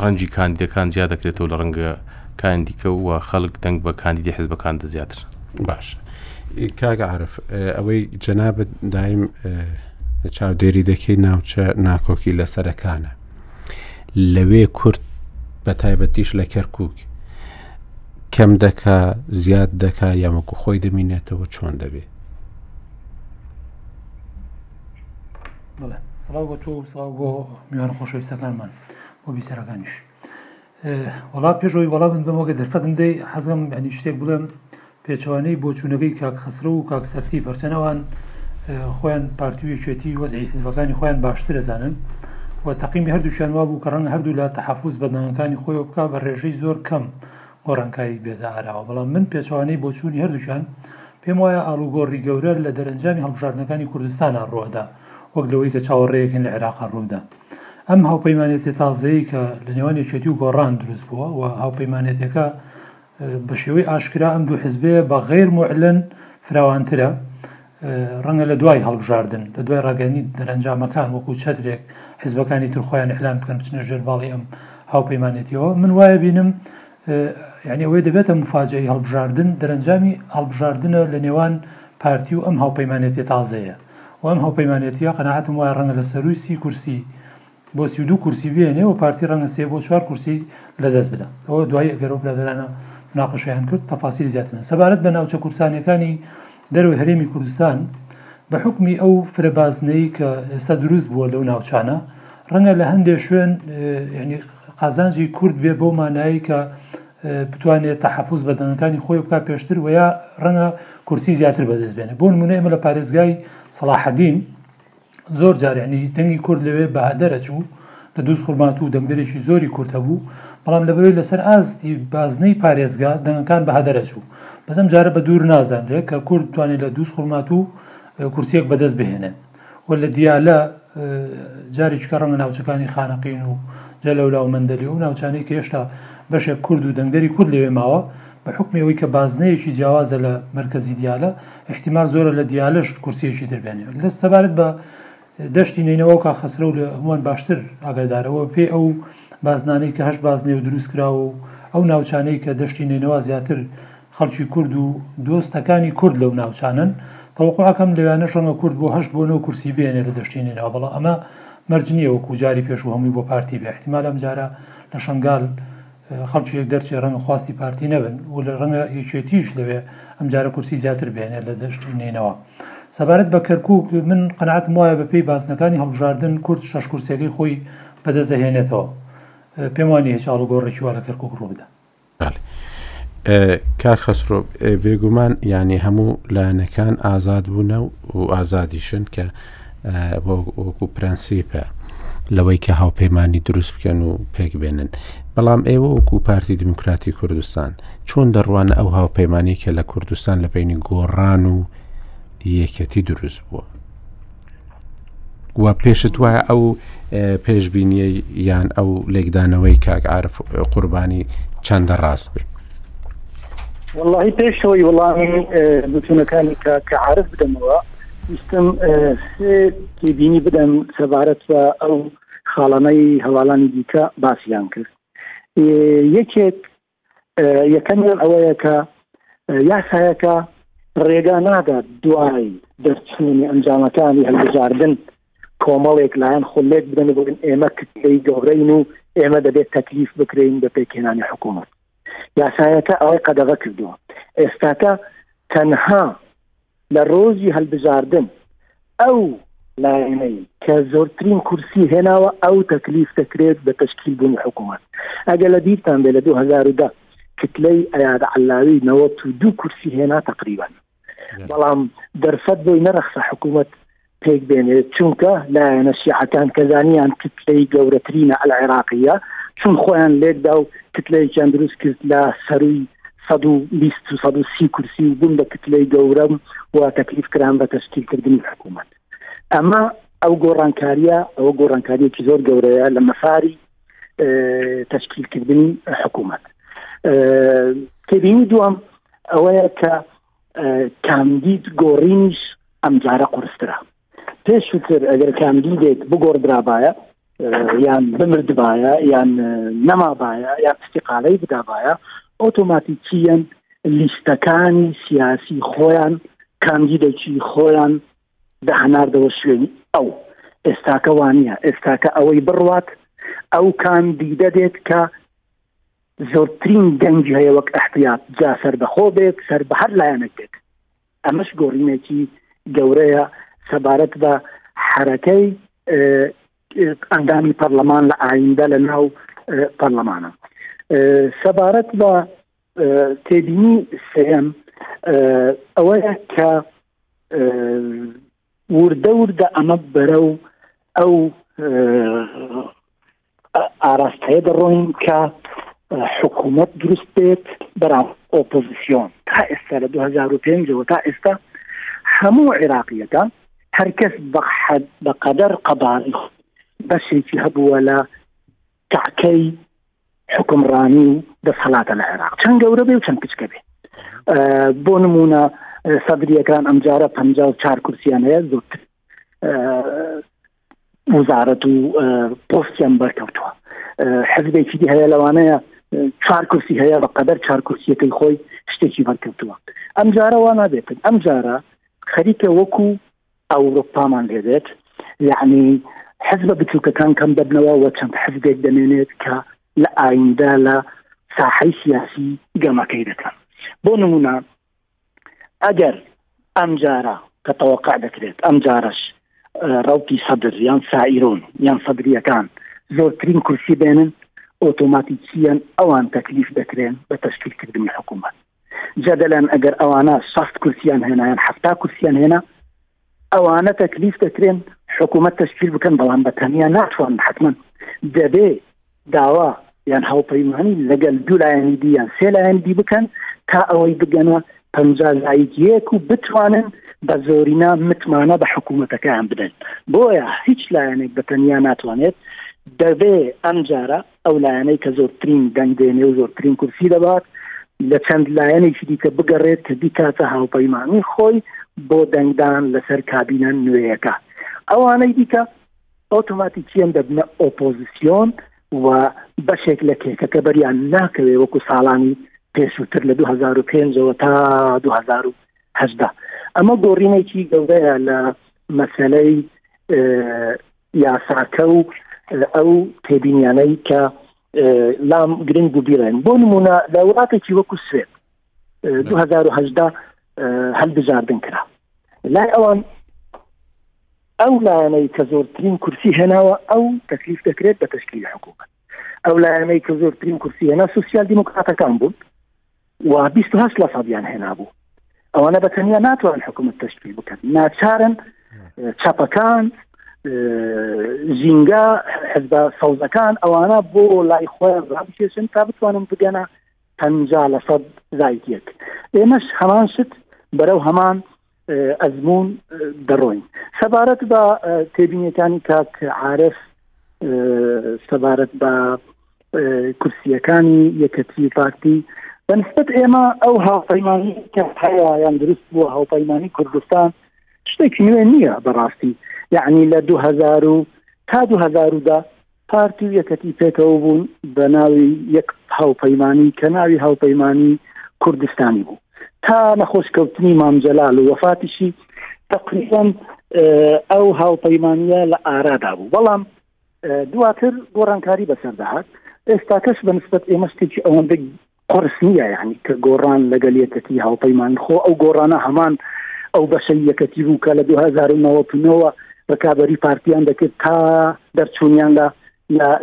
ڕەنجی کاندیدەکان زیاد دەکرێتەوە لە ڕەنگە کاندیکە و خەڵک دەنگ بە کاندیدی حزبەکان دە زیاتر باش کاگە عرف ئەوەی جەنابەت دایم چاودێری دەکەی ناوچە ناکۆکی لە سەرەکانە لەوێ کورد بە تایبەتیش لە کەرکک کەم دەکا زیاد دەکا یامەکو خۆی دەمینێتەوە چۆن دەبێ سڵاو بۆ تۆ سڵاو بۆ میوان خۆشەویستەکانمان بۆ بیسەرەکانیش وڵا پێشەوەی وڵا من بمەگە دەرفەتم دەی حەزم ئەنی شتێک بڵێم پێچوانەی بۆچوونەکەی کاک خسرە و کاک سەرتی پەرچەنەوان خۆیان پارتویەکێتی وەزعی حزبەکانی خۆیان باشتر دەزانن و تەقیمی هەردووشیان وابوو کە ڕەنگ هەردوو لا تەحفوز بەدنانەکانی خۆی بک بە ڕێژەی زۆر کەم گۆڕانکاری بێتە ئاراوە، بەڵام من پێچەوانەی بۆچوونی هەردووکیان پێم وایە ئاڵوگۆڕی گەورە لە دەرەنجامی هەڵبژاردنەکانی کوردستانا ڕووەدا وەک لەوەی کە چاوەڕێیەکین لە عێراقا ڕوودا. ئەم هاوپەیمانێتیە تازەیەی کە لە نێوان یەکێتی و گۆڕان دروست بووە و هاوپەیمانێتیەکە بە شێوەی ئاشکرا ئەم دوو حزبەیە بە غەیر موعلن فراوانترە، ڕەنگە لە دوای هەڵبژاردن لە دوای ڕاگەنی دەرەنجامەکان وەکو چەترێک حزبەکانی ترخۆیان احلام بکەن بچنە ژێر باڵی ئەم هاوپەیمانێتیەوە من وایە بینم یعنی ئەوەی دەبێتە مفاجەی هەڵبژاردن دەرەنجامی هەڵبژاردنە لە نێوان پارتی و ئەم هاوپەیمانێتی تازەیە و ئەم هاوپەیمانێتیە قەنەعاتم وایە ڕەنگە لە سەروی سی کورسی بۆ سی و دوو کورسی بێنێ و پارتی رەنگە سێ بۆ چوار کورسی لە دەست بدا. ئەوە دوایی ئەگەر ئەو برادەرانە مناقەشەیان کرد تەفاسیلی زیاتر دەدەین. سەبارەت بە ناوچە کوردستانیەکانی دەرەوەی هەرێمی کوردستان، بە حوکمی ئەو فرە بازنەی کە ئێستا دروست بووە لەو ناوچانە، رەنگە لە هەندێ شوێن یانی قازانجی کورد بێ بەو مانایەی کە بتوانێ تەحەفوز بە دەنگەکانی خۆی بکا پێشتر و یا رەنگە کورسی زیاتر بەدەست بێنێ. بۆ نمونە ئێمە لە پارێزگای سەڵاحەدین، زۆر جار یعنی دەنگی کورد لەوێ بەهەدەرە چوو لە دووز خورمات و دەنگدەرێکی زۆری کورد هەبوو بەڵام لەبەرەوەی لەسەر ئاستی بازنەی پارێزگا دەنگەکان بەهەدەرە چوو بەزەم جارە بە دوور نازانرێت کە کورد توانێت لە دووز خورمات و کورسیەک بەدەست بهێنێت و لە دیالە جارێککە ڕەنگە ناوچەکانی خانەقین و جە لە ولاو مندەلی و ناوچانەی کە هێشتا بەشێک کورد و دەنگدەری کورد لەوێ ماوە بە حکمەوەی کە بازنەیەکی جیاوازە لە مرکزی دیالە ئیحتیمال زۆرە لە دیالەش کورسیەکی تر بێنێ. لە سەبارەت بە دەشتی نەینەوا و کاک خەسرەو لە هەمووان باشتر ئاگادارە و پێی ئەو بازنانەی کە هەشت بازنەی و دروست کراوە و ئەو ناوچانەی کە دەشتی نەینەوا زیاتر خەڵکی کورد و دۆست ەکانی کورد لەو ناوچانەن تەوەقوع ئەکەم لەوێانەش ڕەنگە کورد بۆ هەشت بۆ نۆ کورسی بێنێ لە دەشتی نەینەوا بەڵام ئەمە مەرج نیە وەکوو جاری پێشوو هەمووی بۆ پارتی بێ ئیحتیمال ئەمجارە لە شەنگال خەڵکی یەک دەرچێ ڕەنگە خواستی پارتی نەبن و لە ڕەنگە یەکێتیش لەوێ ئەمجارە کورسی زیاتر بێنێ لە دەشتی نینەوە سەبارەت بە کەرکک من قەنعاتم وایە بە پێی باسنەکانی هەڵبژاردن کورد شەش کورسەکەی خۆی بەدەزەهێنێتەوە پێم وانی هێچ ئاڵوگۆڕێکی وا لە کەرکک ڕوو بدە کاک خەسرۆ بێگومان ینی هەموو لایەنەکان ئازاد بوونە و ئازادیشن کە وەکو پرەنسیپە لەوەی کە هاوپەیمانانی دروست بکەن و پێک بێنن بەڵام ئێوە وەکو پارتی دیموکراتی کوردستان چۆن دەڕوان ئەو هاوپەیمانانی کە لە کوردستان لە بینی گۆڕان و یەکەتی دروست بووە و پێشت وایە ئەو پێشببینیە یان ئەو لێکدانەوەی کاک عرف قوربانی چەندە ڕاست بێت واللهی پێشەوەی وڵامی بچونەکانی کە کە عرف بدەمەوە ویستم سێ تێبینی بدەم سەبارەت بە ئەو خاڵانەی هەواڵانی دیکە باسییان کرد یەکێک یەکەمیان ئەوەیە کە یاسایەکە ڕێگا نادات دوای دەرچوونی ئەنجامەکانی هەلبژاردن کۆمەڵێک لایەن خولێک بدەن بڵێن ئێمە کتلی گەورەین و ئێمە دەبێت تەکلیف بکرین بە پێکێنانی حکوومەت یاسایەکە ئەوەی قەدەغە کردووە ئێستاکە تەنها لە ڕۆژی هەلبژاردن ئەو لایەنەی کە زۆرترین کورسی هێناوە ئەو تەکلیف دەکرێت بە تشکیل بوونی حکوومەت ئەگە لە بیرتان بێ لە 2010 کتلەی ئەیاد علاوی نەوە و دوو کورسی هێنا تقریبان بەڵام دەرفەت بۆی نەرەخسە حکوومەت پێک بێنێت چونکە لایەنە شیعەکان کە زانیان کتلەی گەورەترینە العێراقیە چون خۆیان لێکدا و کتلەیەکیان دروست کرد لە سەروی 120 کورسی و بوون بە کتلەی گەورەم و تەکلیف کران بە تەشکیلکردنی حکوومەت ئەمە ئەو گۆڕانکاریە ئەوە گۆڕانکاریەکی زۆر گەورەیە لە مەفاری تشکیلکردنی حکوومەت تێبینی دوم ئەوەیە کە کاندید گۆڕینیش ئەمجارە قورسترە پێش وتر ئەگەر کاندیدێک بگۆڕدرابایە یان بمردبایە یان نەمابایە یا پستیقالەی بدابایە ئۆتۆماتیکیەن لیستەکانی سیاسی خۆیان کاندیدێکی خۆیان دەهناردەوە شوێنی ئەو ئێستاکە وانە ئێستاکە ئەوەی بڕوات ئەو کاندیدە دێت کە زۆرترین دەنگی هەیە وەک ئەحتیات جا سەربەخۆ بێت سەر بە هەر لایەنێک بێت ئەمەش گۆڕینێکی گەورەیە سەبارەت بە حرەکەی ئەندامی پەرلەمان لە ئایندە لە ناو پەرلەمانە سەبارەت بە تێبینی سم ئەوەیە کە وردە وردە ئەمە بەرە و ئەو ئاراستەیە دەڕۆین کە حکوومەت دروست بێت بەرام ئۆپۆزیسیۆن تا ئێستا لە 2005ەوە تا ئێستا هەموو عێراقیەکە هەرکەس بەحد بە قەدەر قەباری بەشێکی هەبووە لە تاکەی حکمڕانی و دەسەڵاتە لە عێراق چەند گەورە بێ و چەند کچکە بێ بۆ نمونە سەدریەکان ئەمجارە پ چار کورسیان هەیە زۆرتر وزارەت و پۆستیان بەرکەوتووە حزبێکی دی هەیە لەوانەیە چوار کورسی هەیە بە قەدەر چار کورسیەکەی خۆی شتێکی بەرکەوتووە ئەم جارە وا نابێتن ئەم جارە خەریکە وەکو ئەوروپامان لێبێت یعنی حزبە بچووکەکان کەم دەبنەوە وە چەند حزبێک دەمێنێت کە لە ئایندە لە ساحەی سیاسی گەمەکەی دەکەن بۆ نمونە ئەگەر ئەم جارە کە تەوەقع دەکرێت ئەم جارش ڕوتی سەدر یان سائیرۆن یان سەدریەکان زۆرترین کورسی بێنن ئۆتۆماتیکیان ئەوان تەکلیف دەکرێن بە تەشکیلکردنی حکوومەت جەدەلەن ئەگەر ئەوانە شەست کورسیان هێنایان حفتا کورسیان هێنا ئەوانە تەکلیف دەکرێن حکوومەت تەشکیل بکەن بەڵام بە تەنیا ناتوان حتممە دەبێ داوا یان هاوپەیمانانی لەگەل دوو لایەنی دی یان سێ لایەن دی بکەن تا ئەوەی بگەنە پ لایکیەک و بتوانن بە زۆرینا متمانە بە حکوومەتەکەیان بدەن بۆیە هیچ لایەنێک بە تەنیا ناتوانێت دەبێ ئەم جارە ئەو لایەنەی کە زۆرترین دەنگ دێنێ و زۆرترین کورسی دەبات لە چەند لایەنێکی دیکە بگەڕێت کە بیکاتە هاوپەیمانی خۆی بۆ دەنگدان لەسەر کابینە نوێیەکە ئەوانەی دیکە ئۆتۆماتیکیان دەبنە ئۆپۆزیسیۆن و بەشێک لە کێکەکە بەریان ناکەوێ وەکو ساڵانی پێشووتر لە 2005ەوە تا 2010 ئەمە گۆڕینێکی گەورەیە لە مەسلەی یاساکە و ئەو تێبینیانەی کە لام گرنگ و بیڵێن بۆ نمونە لە وڵاتێکی وەکو سوێت 2010 هەلبژاردن کرا لای ئەوان ئەو لایەنەی کە زۆرترین کورسی هێناوە ئەو تەکلیف دەکرێت بە تشکیلی حکوومەت ئەو لایەنەی کە زۆرترین کورسی هێنا سوسیال دیموکراتەکان بوون و 28 لە سەدیان هێنابوو ئەوانە بە تەنیا ناتوان حکوومەت تشکیل بکەن ناچارن چاپەکان ژینگە حزبە سەوزەکان ئەوانە بۆ لای خۆیان ڕابکێشن تا بتوانن بگەنە پنج لە سەد زایدیەک ئێمەش هەمان شت بەرەو هەمان ئەزمون دەڕۆین سەبارەت بە تێبینیەکانی کاک عاعرف سەبارەت بە کورسیەکانی یەکەتی پارتی بەنسبت ئێمە ئەو هاوپەیمانی کە هەیەیان دروست بووە هاوپەیمانی کوردستان شتێک نوێ نییە بەڕاستی یعنی لە 2000 تا 2010 پارتی و یەکەتی پێکەوە بوون بە ناوی یەک هاوپەیمانی کە ناوی هاوپەیمانی کوردستانی بوو تا نەخۆش کەوتنی مامجلال و وەفاتیشی تقریبان ئەو هاوپەیمانە لە ئارادا بوو بەڵام دواتر گۆڕانکاری بەسەر دەهات ئێستاکەش بە نسبت ئێمە شتێکی ئەوەندە قورس نییە یعنی کە گۆڕان لەگەل یەکەتی هاوپەیمانی خۆ ئەو گۆڕانە هەمان ئەو بەشە یەکەتی بوو کە لە 2099ەوە ڕکابی پارتیان دەکرد تا دەرچوونیان لە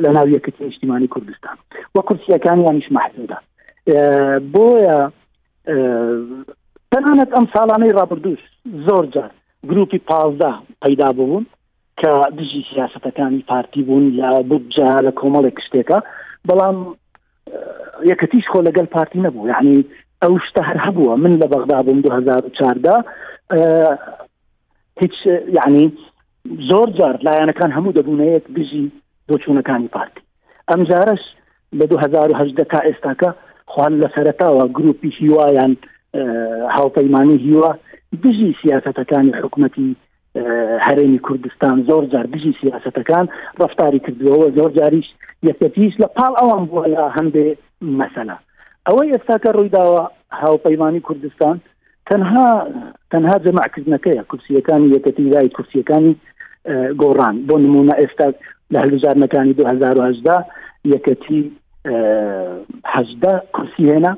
لە ناو یەکەتی نیشتیمانی کوردستان وە کورسیەکانیانیش محدودە بۆیە تەنانەت ئەم ساڵانەی ڕابردوش زۆر جار گروپی پازدە پەیدا بوون کە دژی سیاستەکانی پارتی بوون لە بودجە لە کۆمەڵێک شتێکە بەڵام یەکەتیش خۆ لەگەل پارتی نەبوو یعنی ئەو شتە هەر هەبووە من لە بەغدا بووم 2014 هیچ یعنی زۆر جار لایەنەکان هەموو دەبوونەیەک بژی بۆ چوونەکانی پارتی ئەم جارش لە 2010 تا ئێستاکە خوان لە سەرتاوە گروپی هیوایان هاوپەیمانانی هیوا دژی سیاستەکانی حکوومەتی هەرێمی کوردستان زۆر جار دژی سیاستەکان ڕفتاری کردووەوە زۆر جاریش یەکەتیش لە پاڵ ئەوان بووە لە هەندێ مەسەلا ئەوەی ئێستاکە ڕوویداوە هاوپەیمانانی کوردستان تەنها تەنها جەماعکردنەکەیە کورسیەکانی یەکەتی لای کورسیەکانی گۆڕان بۆ نمونە ئێستا لە هەلوزارنەکانی 2010 یەکەتی هەزدە کورسی هێنا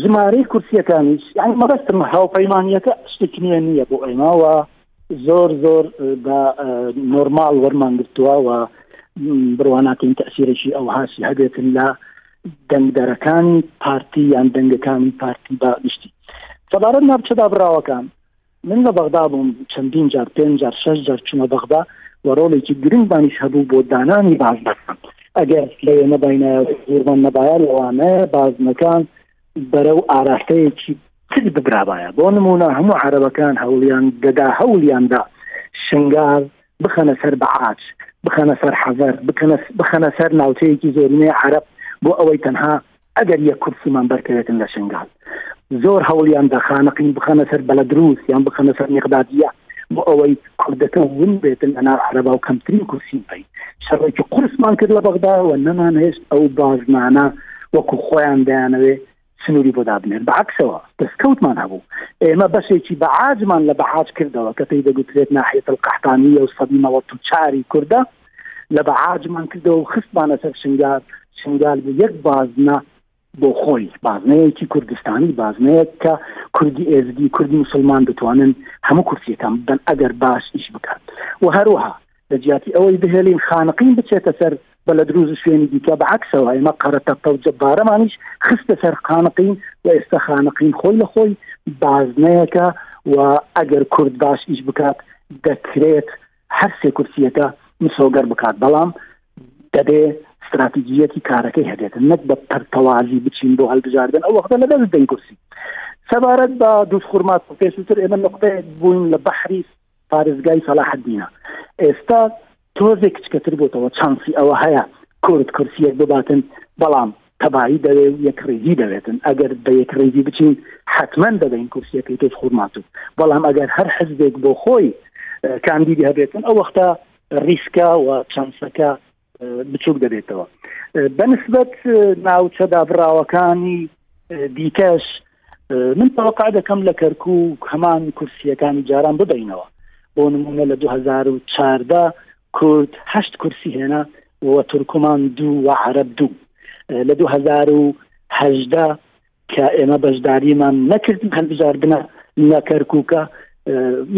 ژمارەی کورسیەکانیش یعنی مەبەستم هاوپەیمانیەکە شتێکی نوێ نییە بۆ ئەیماوە زۆر زۆر بە نۆرمال وەرمانگرتووەوە بڕواناکەین تەسیرێکی ئەو هاسی هەبێتن لە دەنگدەرەکانی پارتی یان دەنگەکانی پارتی بە گشتی سەبارەت ناوچە دابراوەکان من لە بەغدا بووم چەندین جار پێنج جار شەش جار چوومە بەغدا و ڕۆڵێکی گرنگمانیش هەبوو بۆ دانانی بازنەکان ئەگەر لەوێ نەباینایە و زۆرمان نەبایە لەوانەیە بازنەکان بەرەو ئاراستەیەکی تر ببرابایە بۆ نموونە هەموو عەرەبەکان هەوڵیان دەدا هەوڵیان دا شنگال بخەنە سەر بەعاج بخەنە سەر حەڤەر بکەنە بخەنە سەر ناوچەیەکی زۆرینەی عەرەب بۆ ئەوەی تەنها ئەگەر یەک کورسیمان بەرکەوێتن لە شنگال زۆر هەوڵیان دە خانەقین بخەنە سەر بەلە دروست یان بخەنە سەر میقدادیە بۆ ئەوەی کوردەکە ون بێتن لە ناو عربا و کەمترین کورسی بی شەڕێکی قورسمان کرد لە بەغداوە نەمان هێشت ئەو بازنانە وەکو خۆیان دەیانەوێ سنووری بۆ دابنێن بەعکسەوە دەستکەوتمان هەبوو ئێمە بەشێکی بەعاجمان لە بەعاج کردەوە کە پێی دەگوترێت ناحێت القحتانیە و سەدی نەوەت و چاری کوردە لە بەعاجمان کردەوە و خستمانە سەر شنگال شنگال بوو یەک بازنە بۆ خۆی بازنەیەکی کوردستانی بازنەیەک کە کوردی ئێزدی کوردی مسلمان دەتوانن هەموو کورسیەکان بدەن ئەگەر باش ئیش بکات و هەروەها لە جیاتی ئەوەی بهێلین خانقین بچێتە سەر بە لە دروز شوێنی دیکە بە عکسەوە ئێمە قەرەتە تەوجە بارەمانیش خستە سەر خانقین و ئێستا خانقین خۆی لە خۆی بازنەیەەکە و ئەگەر کورد باش ئیش بکات دەکرێت هەر سێ کورسیەکە مسۆگەر بکات بەڵام دەبێ استراتیجیەتی کارەکەی هەبێت نەک بە پەرتەوازی بچین بۆ هەلبژاردن ئەو وەختە لەگەڵ دەی کورسی سەبارەت بە دوست خورمات پێشتر ئێمە نقطەیە بووین لە بەحری پارێزگای سەلاحدینە ئێستا تۆزێک کچکەتر بۆتەوە چانسی ئەوە هەیە کورد کورسیەک بباتن بەڵام تەبایی دەوێ و یەک ڕێزی دەوێتن ئەگەر بە یەک ڕێزی بچین حتمما دەبین کورسیەکەی تۆز خورماتوو بەڵام ئەگەر هەر حزبێک بۆ خۆی کاندیدی هەبێتن ئەو وەختە ریسکە و چانسەکە بچوک دەبێتەوە بەنسبت ناوچە دابراوەکانی دیکەش من تەوەقع دەکەم لە کەرکو و هەمان کورسیەکانی جاران ببینەوە بۆ نمونە لە 2014 کورد هەشت کورسی هێنا و تورکمان دوو و عەرەب دوو لە دوو هەزار و هەژدە کە ئێمە بەشداریمان نەکردن هەلبژاردنە لە کەرکووکە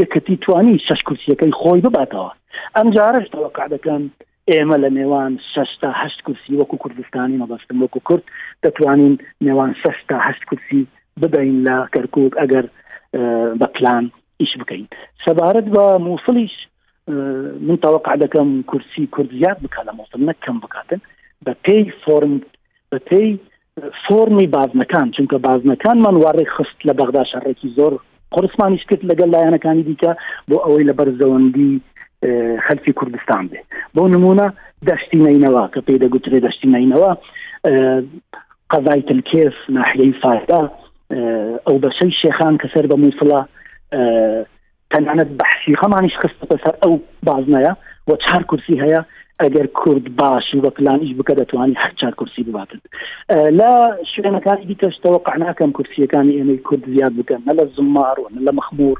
یەکەتی توانی شش کورسیەکەی خۆی بباتەوە ئەم جارش تەوەقع دەکەم ئێمە لە نێوان شتا هەشت کورسی وەکو کوردستانی مەبەستم وەکو کورد دەتوانین نێوان شتا هەشت کورسی بدەین لە کەرکک ئەگەر بە پلان ئیش بکەین سەبارەت بە مووسڵیش من تاوەقع دەکەم کورسی کورد زیاد بکە لە مۆسم نەک کەم بکاتن بە پێی فۆرم بە پێی فۆرمی بازنەکان چونکە بازنەکانمان وارڕێ خست لە بەغدا شەڕێکی زۆر قرسمانیش کرد لەگەڵ لایەنەکانی دیکە بۆ ئەوەی لە بەرزەوەندی خەلکی کوردستان بێ بۆ نمونە دەشتی نینەوە کە پێی دەگوترێ دەشتی نینەوە قەزای تلکێف ناحیەی فاردا ئەو بەشەی شێخان کە سەر بە مووسڵە تەنانەت بەحسی خەمانیش خستۆتە سەر ئەو بازنەیە و چار کورسی هەیە، ئەگەر کورد باش و بە پلان ئیش بکە دەتوانێت هەر چار کورسی بباتن. لە شوێنەکانی دیکەش تەوەقع ناکەم کورسییەکانی ئێمەی کورد زیاد بکەن، نە لە زوممار و نە لە مەخموور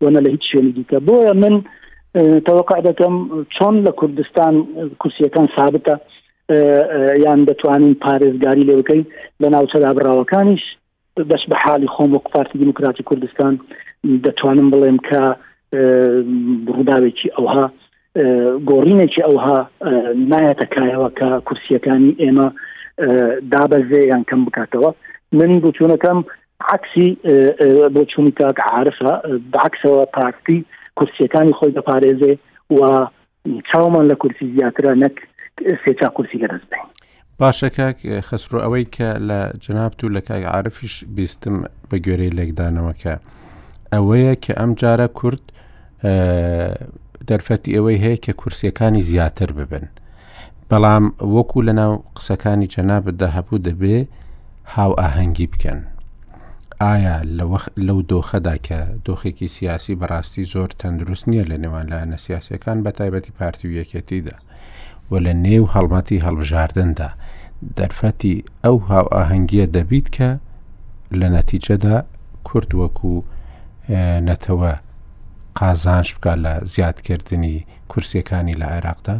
و نە لە هیچ شوێنی دیکە. بۆیە من تەوەقع دەکەم چۆن لە کوردستان کورسییەکان سابتە یان دەتوانین پارێزگاری لێ بکەین، لە ناوچە دابڕاوەکانیش دەست بە حالی خۆم وەک پارتی دیموکراتی کوردستان دەتوانم بڵێم کە ڕووداوێکی ئەوها گۆڕینێکی ئەوها نایەتە کایەوە کە کورسیەکانی ئێمە دابەزێ یان کەم بکاتەوە من بچوونەکەم عکسی بۆ چوونی کاک عاعرفە بەعکسەوە پارتی کورسیەکانی خۆی دەپارێزێ و چاومان لە کورسی زیاترە نەک سێ چا کورسی لە دەست بین باشە کاک خەسرۆ ئەوەی کە لە جنابت و لە کاک عاعرفیش بیستم بە گوێرەی لێکدانەوەکە ئەوەیە کە ئەم جارە کورد دەرفەتی ئەوەی هەیە کە کورسیەکانی زیاتر ببن بەڵام وەکو لەناو قسەکانی جەنابدا هەبوو دەبێ هاوئاهەنگی بکەن. ئایا لە وەخ لەو دۆخەدا کە دۆخێکی سیاسی بەڕاستی زۆر تەندروست نییە لە نێوان لایەنە سیاسیەکان بە تایبەتی پارتی و یەکێتیدا و لە نێو هەڵمەتی هەڵبژاردندا دەرفەتی ئەو هاوئاهەنگیە دەبیت کە لە نەتیجەدا کورد وەکو نەتەوە قازانش بکە لە زیادکردنی کورسیەکانی لە عێراقدا؟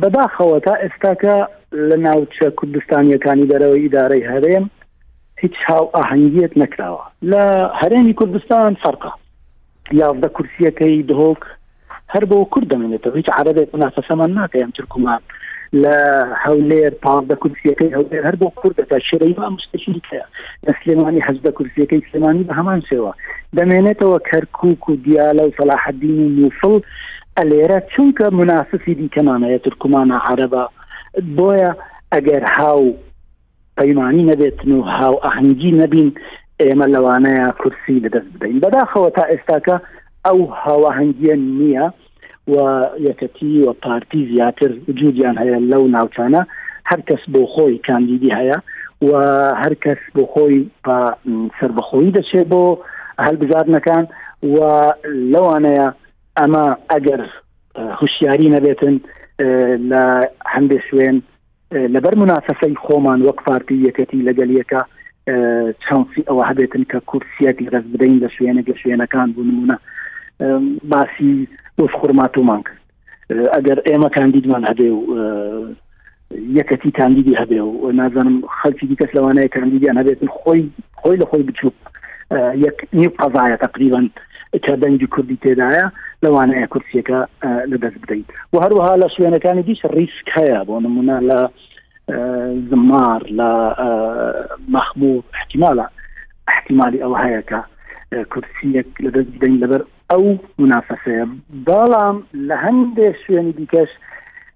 بەداخەوە تا ئێستاکە لە ناوچە کوردستانییەکانی دەرەوەی ئیدارەی هەرێم هیچ هاوئاهەنگیەک نەکراوە. لە هەرێمی کوردستان فەرقە یازدە کورسیەکەی دهۆک هەر بۆ کورد دەمێنێتەوە هیچ عربێک منافەسەمان ناکە ئەم ترکمان لە هەولێر پازدە کورسیەکەی هەولێر هەر بۆ کورد دەکات شێرەی ما مستەشیرکەیە لە سلێمانی هەزدە کورسیەکەی سلێمانی بە هەمان شێوە دەمێنێتەوە کەرکک و دیالە و سەلاحەدین و مووسڵ ئەلێرە چونکە منافسی دیکەمان هەیە تورکمانە عربە بۆیە ئەگەر هاو پەیمانانی نەبێتن و هاو ئەهنگی نەبین ئێمە لەوانەیە کورسی لەدەست بدەین بەداخەوە تا ئێستاکە ئەو هاواهنگگیە نییە و یەکەتی و پارتی زیاتر جوودیان هەیە لەو ناوچانە هەر کەس بۆ خۆی کاندیدی هەیە و هەر کەس بۆ خۆی سربەخۆی دەچێت بۆ هەلبزارنەکان و لەوانەیە ئەمە ئەگەر هوشیاری نەبێتن لە هەندێک شوێن لەبەر منافەسەی خۆمان وەک پارتی یەکەتی لەگەل یەکە چانسی ئەوە هەبێتن کە کورسیەک لەدەس بدەین لە شوێنێک لە شوێنەکان بوو نمونە باسی بۆش خورماتومان کرد ئەگەر ئێمە کاندیدمان هەبێ و یەکەتی کاندیدی هەبێ و نازانم خەلکی دیکەس لەوانەیە کاندیدیان هەبێتن خۆی خۆی لە خۆی بچووک یەک نی قەزایە تقریبان کە دەنگی کوردی تێدایە لەوانەیە کورسیەکە لە دەست بدەیت و هەروەها لە شوێنەکانی دیش ریسک هەیە بۆ نمونە لە زمار لە مەخموو احتیمالە احتیمالی ئەو هەیەکە کورسیەک لە دەست بدەین لەبەر ئەو منافەسەیە بەڵام لە هەندێ شوێنی دیکەش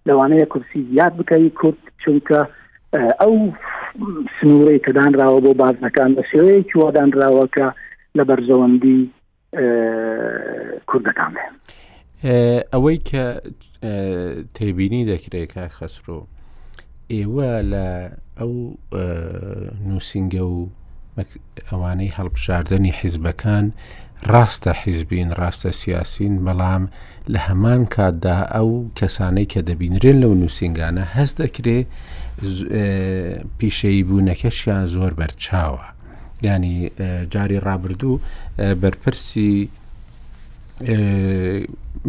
لەوانەیە کورسی زیاد بکەوی کورد چونکە ئەو سنوورەی کە دانراوە بۆ بازنەکان بە شێوەیەکی وادانراوە کە لە بەرژەوەندی کوردەکان بێ ئەوەی کە تێبینی دەکرێت کە خەسرۆ ئێوە لە ئەو نووسنگە و ئەوانەی هەڵبژاردننی حیزبەکان ڕاستە حیزبین ڕاستە سیاسین بەڵام لە هەمان کاتدا ئەو کەسانەی کە دەبینرێن لەو نووسنگانە هەست دەکرێ پیشەی بوونەکەشیان زۆر بەرچاوە ینی جاری ڕابردوو بەرپرسی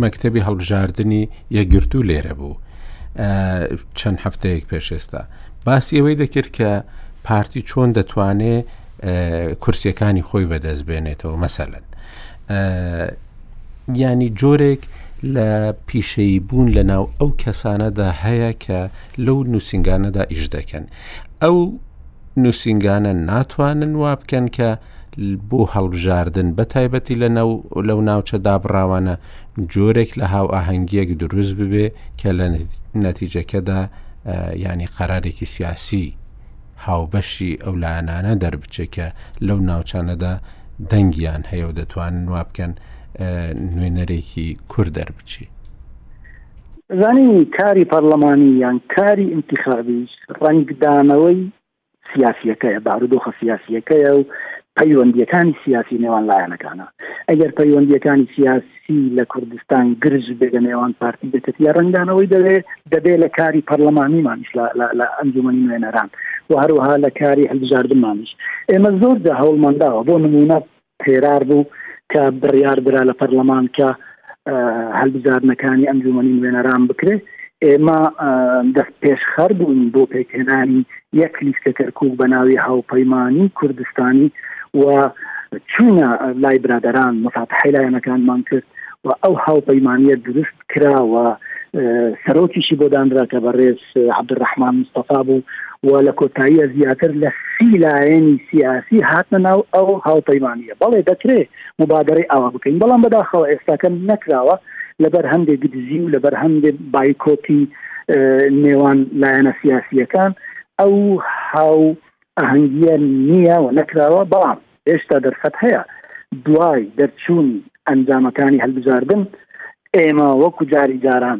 مەکتەبی هەڵبژاردنی یەکگرتوو لێرە بوو چەند هەفتەیەک پێش ئێستا باسی ئەوەی دەکرد کە پارتی چۆن دەتوانێ کورسیەکانی خۆی بەدەست بێنێتەوە مەسەلەن ینی جۆرێک لە پیشەی بوون لە ناو ئەو کەسانەدا هەیە کە لەو نووسنگانەدا ئیش دەکەن ئەو نووسنگانە ناتوانن وا بکەن کە بۆ هەڵبژاردن بە تایبەتی لە ناو لەو ناوچە دابڕاوانە جۆرێک لە هاوئاهەنگیەک دروست ببێ کە لە نەتیجەکەدا ینی قەرارێکی سیاسی هاوبەشی ئەو لایەنانە دەربچێ کە لەو ناوچانەدا دەنگیان هەیە و دەتوانن وا بکەن نوێنەرێکی کور دەربچی زانینی کاری پەرلەمانی یان کاری انتخابی ڕنگدانەوەی سیاسیەکەیە، بارودۆخە سیاسیەکەیە و پەیوەندیەکانی سیاسی نێوان لایەنەکانە. ئەگەر پەیوەندیەکانی سیاسی لە کوردستان گرژ بێ لە نێوان پارتی یەکەتیە ڕەنگدانەوەی دەوێ دەبێ لە کاری پەرلەمانیمانیش لە ئەنجومەنی نوێنەران و هەروەها لە کاری هەلبژاردنمانیش ئێمە زۆر جا هەوڵمانداوە بۆ نمونە پێرار بوو کە بڕیار درا لە پەرلەمان کە هەلبزارنەکانی ئەنجومەنی نوێنەران بکرێ ئێمە دەست پێشخەر بوون بۆ پێکهێنانی یەک لیستە کەرکک بە ناوی هاوپەیمانی کوردستانی و چوونە لای برادران مفاتحی لایەنەکانمان کرد و ئەو هاوپەیمانیە دروست کراوە سەرۆکیشی بۆ دانرا کە بە ڕێز کاک عەبدولڕەحمان مستەفا بوو و لە کۆتاییە زیاتر لە سی لایەنی سیاسی هاتنە ناو ئەو هاوپەیمانە بەڵێ دەکرێ مبادرەی ئاوا بکەین بەڵام بەداخەوە ئێستاکە نەکراوە لەبەر هەندێک گدزی و لەبەر هەندێک بایکۆتی نێوان لایەنە سیاسیەکان ئەو هاو ئەهنگیە نییە و نەکراوە بەڵام هێشتا دەرفەت هەیە دوای دەرچوونی ئەنجامەکانی هەلبژاردن ئێمە وەکو جاری جاران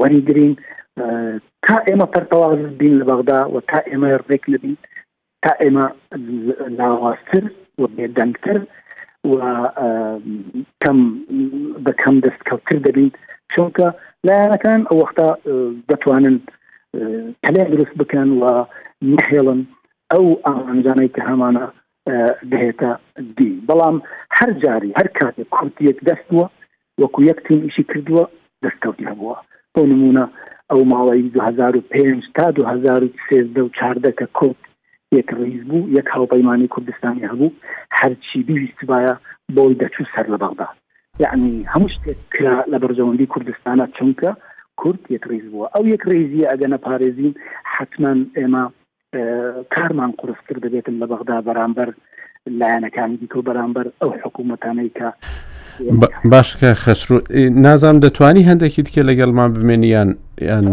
وەریگرین تا ئێمە پەرتەواز بین لە بەغدا و تا ئێمە ڕێک نەبین تا ئێمە لاوازتر و بێدەنگتر و کەم بە کەم دەست کەوتتر دەبین چونکە لایەنەکان ئەو وەختا دەتوانن پلێ دروست بکەن و نهێڵن ئەو ئامانجانەی کە هەمانە دەهێتە دی بەڵام هەر جاری هەر کاتێک کورتیەک دەست بووە وەکو یەک تیم ئیشی کردووە دەستکەوتی هەبووە بۆ نمونە ئەو ماوەی دوو هەزار و پێنج تا دوو هەزار و سێزدە و چاردە کە کورد یەک ڕیز بوو یەک هاوپەیمانی کوردستانی هەبوو هەرچی بیویستبایە بۆی دەچوو سەر لە بەغدا یعنی هەموو شتێک کرا لە بەرژەوەندی کوردستانە چونکە کورد یەک ڕیز بووە ئەو یەک ڕیزیە ئەگە نەپارێزین حتمما ئێمە کارمان قورستر دەبێتن لە بەغدا بەرامبەر لایەنەکانی دیکە و بەرامبەر ئەو حکوومەتانەی کە باشکە خەسرو نازام دەتوانی هەندێکی دیکە لەگەڵمان بمێنیان یان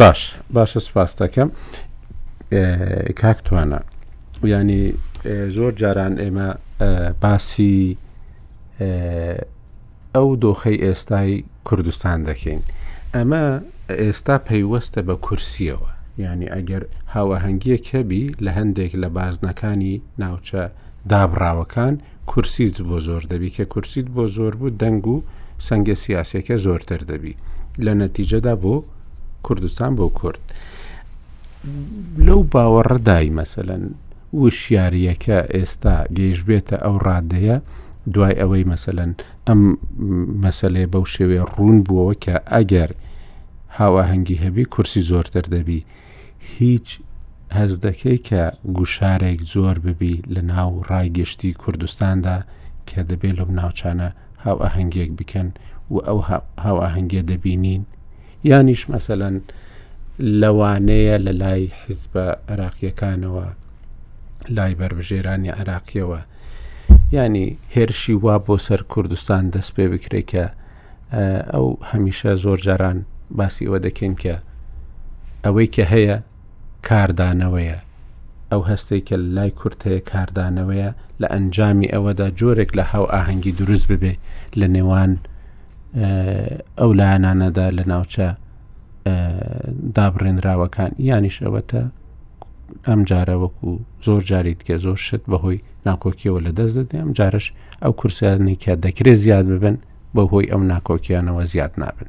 باش باشە سپاس دەکەم کاکتوانە ینی زۆر جاران ئێمە باسی ئەو دۆخەی ئێستای کوردستان دەکەین ئەمە ئێستا پەیوەستە بە کورسیەوە یعنی ئەگەر هاوەهەنگیەک هەبی لە هەندێک لە بازنەکانی ناوچە دابڕاوەکان کورسیت بۆ زۆر دەبی کە کورسیت بۆ زۆر بوو دەنگ و سنگە سیاسەکە زۆرتر دەبی لە نەتیجەدا بۆ کوردستان بۆ کورد لەو باوەڕدای مەسەن وشیاریەکە ئێستا گەیشبێتە ئەو ڕادەیە دوای ئەوەی مەسەلەن ئەم مەسلەیە بەو شێوێ ڕوون بووەوە کە ئەگەر هاواهەنگی هەبی کورسی زۆرتر دەبی هیچ هەز دەکەی کە گوشارێک زۆر ببی لە ناو ڕایگەشتی کوردستاندا کە دەبێت لەم ناوچانە هاو ئاهەنگێک بکەن و ئەو هاو ئاهەنگێ دەبینین یانیش مەسەلەن لەوانەیە لە لای حیزبە عراقیەکانەوە لای بەربژێرانی عراقیەوە ینی هێرشی وا بۆ سەر کوردستان دەست پێ بکرێت کە ئەو هەمیشە زۆر جاران باسی ئەوە دەکەین کە ئەوەی کە هەیە کاردانەوەیە، ئەو هەستەی کە لای کورد هەیە کاردانەوەیە لە ئەنجامی ئەوەدا جۆرێک لە هاوئاهەنگی دروست ببێ لە نێوان ئەو لایەنانەدا لە ناوچە دابڕێنراوەکان یانیش ئەوەتە ئەم جارە وەکو زۆر جاری دیکە زۆر شت بەهۆی ناکۆکیەوە لە دەست دەدێ ئەم جارش ئەو کورسیانێکە دەکرێت زیاد ببن بەهۆی ئەم ناکۆکیانەوە زیاد نابن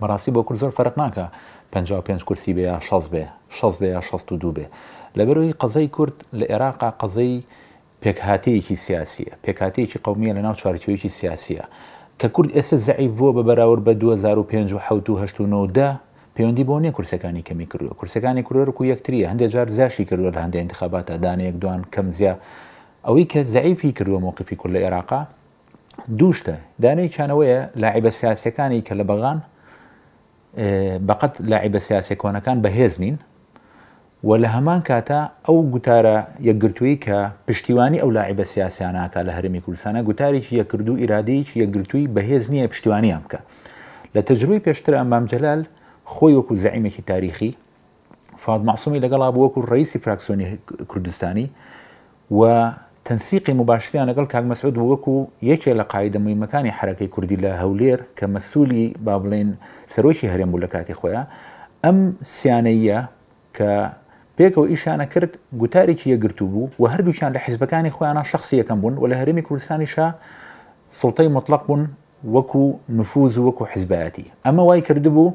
بەڕاستی بۆ کورد زۆر فەرق ناکا پەنجا و پێنج کورسی بێ یا شەست بێ شەست بێ یا شەست و دوو بێ لەبەرەوەی قەزەی کورد لە ئێراقا قەزەی پێکهاتەیەکی سیاسیە پێکاتەیەکی قومیە لەناو چوارچێوەیەکی سیاسیە کە کورد ئێستا زەعیف بووە بە بەراورد بە 2005 و 7 و 8 و 9 دە پەیوەندی بۆ نیە کورسەکانی کەمی کردووە کورسەکانی کورۆرک و یەکتریە هەندێک جار زیاشی کردووە لە هەندێک انتخاباتە دانەیەک دوان کەم زیاد ئەوەی کە زەعیفی کردووە مووقفی کورد لە عێراقا دوو شتە دانەیەکیانەوەیە لاعیبە سیاسەکانی کە لە بەغان بەقەت لاعیبە سیاسە کۆنەکان بەهێز نین و لە هەمان کاتە ئەو گوتارە یەکگرتووی کە پشتیوانی ئەو لاعیبە سیاسیانناکە لە هەرمی کوردستانە گوتارێکی یەکردو ئیرادەیەکی یەکگرتووی بەهێز نییە پشتیوانیان بکە لە تەجروی پێشتر ئەمام جلال خۆی وەکو زعیمێکی تاریخی فواد مەعسومی لەگەڵا بوو وەکو ڕئیسی فراکسیۆنی کوردستانی و تەنسیقی مباشریان لەگەڵ کاک مەسعود بوو وەکو یەکێ لە قاعدە مهمەکانی حرەکەی کوردی لە هەولێر کە مەسوولی با بڵێن سەرۆکی هەرێم بوو لە کاتی خۆیان ئەم سیانەیە کە پێکەوە ئیشانە کرد گوتارێکی یەگرتو بوو و هەردووچان لە حزبەکانی خۆیانە شخصی یەکەم بوون و لە هەرمی کوردستانیشە سڵتەی مطلق بوون وەکو نفوز وەکو حزبایەتی ئەمە وای کردبوو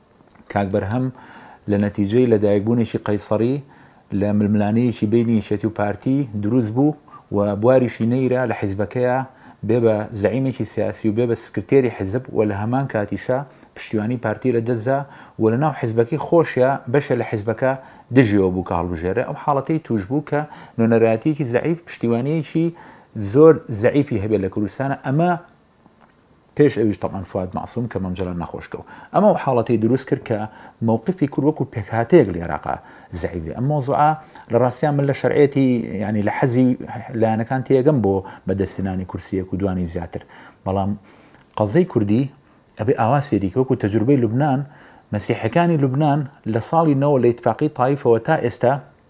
کاک بەرهەم لە نەتیجەی لەدایکبوونێکی قەیسەڕی لە ململانێیەکی بینی یەکێتی و پارتی دروست بوو و بواریشی نەیرا لە حیزبەکەیە بێ بە زەعیمێکی سیاسی و بێ بە سکرتێری حیزب و لە هەمان کاتیشا پشتیوانی پارتی لە دەستدا و لە ناو حیزبەکەی خۆشیا بەشێ لە حیزبەکە دژیەوە بوو کە هەڵبژێرێ ئەو حاڵەتەی توش بوو کە نۆنەرایەتیەکی زەعیف پشتیوانیەکی زۆر زەعیفی هەبێت لە کوردستانە ئەمە پێش ئەویش تەمان فواد مەعسوم کە مەمجەلال نەخۆشکە و ئەمە و حاڵەتی دروست کرد کە مووقفی کورد وەکو پێکهاتەیەک لە عێراقا زعیبێ ئەم مۆزوعە لە ڕاستیان من لە شەرعێتی ینی لە حەزی لایەنەکان تێگەم بۆ بەدەستێنانی کورسیەک و دوانی زیاتر بەڵام قەزەی کوردی ئەبێ ئاوا سێریکە وەکو تەجروبەی لوبناان مەسیحەکانی لوبناان لە ساڵی نەوە لە اتفاقی تایفەوە تا ئێستا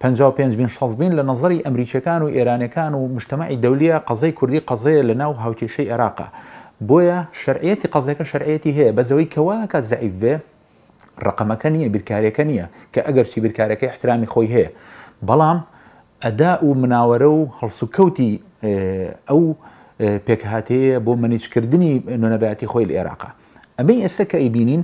پەنجا و پێنج بین شەست بین لە نەزەری ئەمریکیەکان و ئێرانیەکان و مجتەمەعی دەولیە قەزەی کوردی قەزەیە لە ناو هاوکێشەی ئێراقە بۆیە شەرعیەتی قەزەکە شەرعیەتی هەیە بەس ئەوەی کە واکات زەعیف بێ ڕەقەمەکە نییە بیرکاریەکە نییە کە ئەگەرچی بیرکارەکە احترامی خۆی هەیە بەڵام ئەدا و مناوەرە و هەڵسوکەوتی ئەو پێکهاتەیە بۆ مەنیجکردنی نوێنەرایەتی خۆی لە ئێراقا ئەمەی ئێستا کە ئەیبینین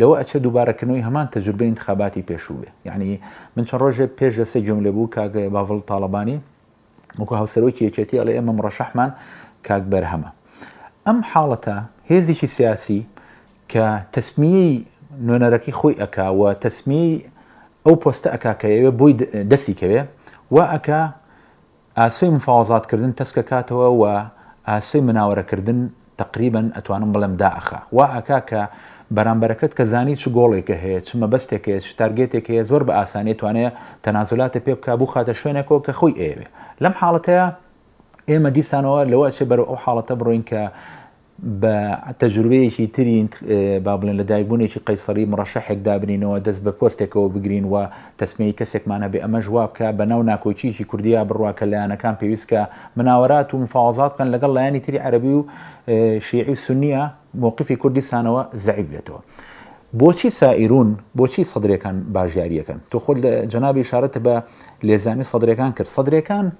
لەوە ئەچێ دووبارەکردنەوەی هەمان تەجروبەی ئینتخاباتی پێشوو بێ یعنی من چەند ڕۆژێ پێش دەسێ گوێم لێ بوو کاک باڤڵ تاڵەبانی وەکو هاوسەرۆکی یەکێتی ئەڵێ ئێمە مڕەشەحمان کاک بەرهەمە ئەم حاڵەتە هێزێکی سیاسی کە تەسمیەی نوێنەرەکەی خۆی ئەکا و تەسمیەی ئەو پۆستە ئەکا کە ئەوێ بۆی دەستی کەوێ و ئەکا ئاسۆی مفاوەزات کردن تەسکە کاتەوە وە ئاسۆی مناوەرە کردن تەقریبەن ئەتوانم بڵێم دائەخا وا ئەکا کە بەرامبەرەکەت کە زانی چ گۆڵێکە هەیە چ مەبەستێک هەیە چ تارگێتێک هەیە زۆر بە ئاسانی ئەتوانێ تەنازولاتێ پێ بکا بوخاتە شوێنێکەوە کە خۆی ئەیەوێ لەم حاڵەتەیا ئێمە دیسانەوە لەوە ئەچێ بەرەو ئەو حاڵەتە بڕۆین کە بە تەجروبەیەکی تری با بڵێن لە دایکبوونێکی قەیسەری مڕەشەحێک دابنینەوە دەست بە پۆستێکەوە بگرین و تەسمەی کەسێکمان هەبێ ئەمەش وا بکە بە ناو ناکۆکیەکی کوردیا بڕوا کە لایەنەکان پێویستکە مناوەرات و مفاوەزات بکەن لەگەڵ لایەنی تری عەربی و شیعی و سنیە مووقفی کوردستانەوە زەعیب بێتەوە. بۆچی سائیرون بۆچی سەدرەکان باژیاریەکەن تۆ خۆل جەنابی شارەت بە لێزانی سەدرەکان کرد سەدرەکان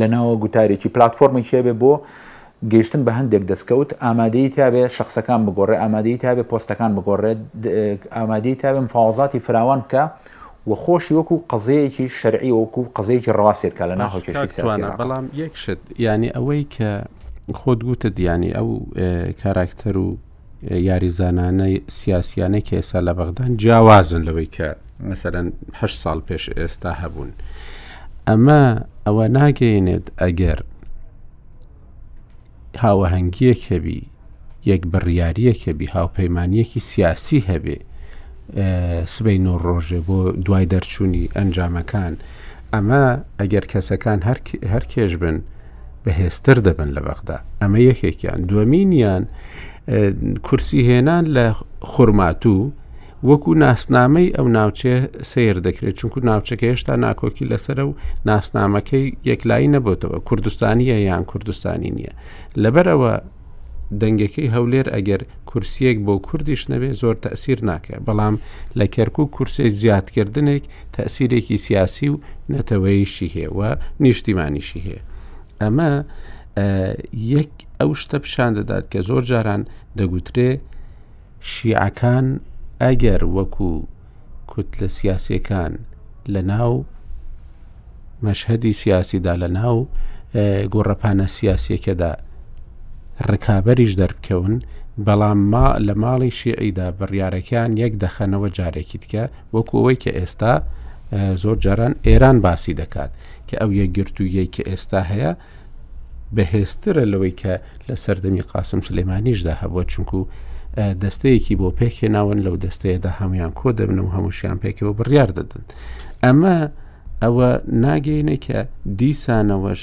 لەناوە گوتارێکی پلتفۆرمێکی هەبێ بۆ گەیشتن بە هەندێک دەستکەوت ئامادەی تابێ شخصەکان بگۆڕێ ئامادەی تابێ پۆستەکان بگۆڕێت ئامادەی تابێ مفاوازاتی فراوان بکە و خۆشی وەکو قەزەیەکی شەرعی وەکو قەزەیەکی ڕاستێکە لە ناهۆکێشی سیاسی بەڵام یەکشت ینی ئەوەی کە خۆت گوتە دیانی ئەو کاراکتەر و یاریزانانە سیاسیانەی کە ئێستا لە بەغدان جیاوازن لەوەی کە مەسەرەن هه ساڵ پێش ئێستا هەبوون ئەمە ئەوە ناگەینێت ئەگەر هاوەهنگگیەک هەبی یەک بڕیاریەک هەبی هاوپەیمانیەکی سیاسی هەبێ سبەی نۆ ڕۆژێ بۆ دوای دەرچوونی ئەنجامەکان ئەمە ئەگەر کەسەکان هەر کێش بن بەهێزتر دەبن لە بەغدا ئەمە یەکێکیان دووەمینیان کورسی هێنان لە خورماتوو وەکو ناسنامەی ئەو ناوچێ سیر دەکرێت چونکو ناوچەکە هێشتا ناکۆکی لەسرە و ناسنامەکەی یەکلایی نەبتەوە کوردستانیە یان کوردستانی نییە لەبەرەوە دەنگەکەی هەولێر ئەگەر کورسیەک بۆ کوردیش نەبێ زۆر تەسیر ناکە بەڵام لە کەرکک و کورسێ زیادکردنێک تەسیرێکی سیاسی و نەتەوەیشی هەیە و نیشتیمانیشی هەیە ئەمە یەک ئەو شتە پیشان دەدات کە زۆر جاران دەگوترێ شیعەکان ئەگەر وەکو کوتلە سیاسیەکان لە ناو مەشهدی سیاسیدا لە ناو گۆڕەپانە سیاسیەکەدا ڕکابەریش دەربکەون بەڵام ما لە ماڵی شیعیدا بڕیارەکان یەک دەخەنەوە جارێکی دیکە وەکو ئەوەی کە ئێستا زۆر جاران ئێران باسی دەکات کە ئەو یەکگرتوویەی کە ئێستا هەیە بەهێزترە لەوەی کە لە سەردەمی قاسم سلێمانیشدا هەبووە چونکو دەستەیەکی بۆ پێکێناون لەو دەستەیەدا هەمویان کۆ دەبن و هەمووشیان پێکەوە بڕیار دەدن ئەمە ئەوە ناگەینە کە دیسانەوەش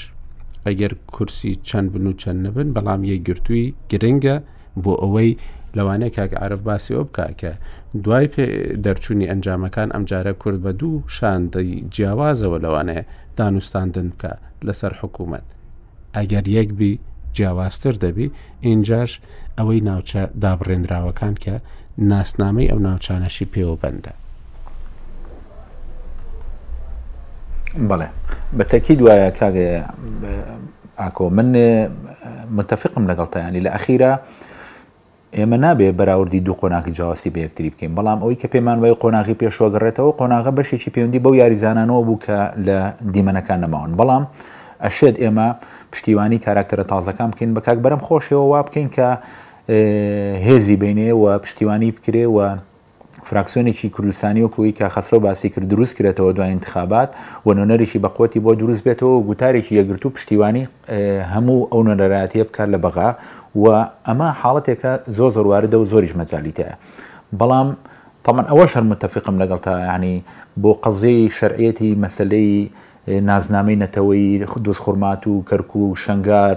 ئەگەر کورسی چەند بن و چەند نەبن بەڵام یەک گرتووی گرنگە بۆ ئەوەی لەوانەیە کاک عرف باسی ئەو بکە کە دوای دەرچوونی ئەنجامەکان ئەم جارە کورد بە دوو شاندەی جیاوازەوە لەوانەیە دانوستاندن بکە لەسەر حکوومەت ئەگەر یەک بی جیاوازتر دەبی ئینجاش ئەوەی ناوچە دابڕێنراوەکان کە ناسنامەی ئەو ناوچانەشی پێوە بەندە بەڵێ بە تەکی دوایە کاگە ئاکۆ من متفقم لەگەڵ تایانی لە ئەخیرە ئێمە نابێ بەراوردی دوو قۆناغی جیاوازی بە یەکتری بکەین، بەڵام ئەوەی کە پێمان وایە قۆناغی پێشووە گەڕێتەوە، قۆناغە بەشێکی پێوەندی بەو یاریزانانەوە بوو کە لە دیمەنەکە نەماون، بەڵام ئەشێت ئێمە پشتیوانی کاراکتەرە تازەکان بکەین، بە کاک بەرەم خۆشیەوە وا بکەین کە هێزی بینێ و پشتیوانی بکرێ و فراکسیۆنێکی کوردستانی وەکو ئەوی کاک خەسرەو باسی کرد دروست کرێتەوە دوای انتخابات و نوێنەرێکی بەقوەتی بۆ دروست بێتەوە و گوتارێکی یەکگرتوو پشتیوانی هەموو ئەو نوێنەرایەتیە بکات لە بەغا و ئەمە حاڵەتێکە زۆر زۆر واردە و زۆریش مەجالی تایە بەڵام طبعا ئەوە شەر متفقم لەگەڵ تا ینی بۆ قەزیی شەرعەتی مەسلەی نازنامەی نەتەوەی دۆست خورمات و کەرکک و شنگار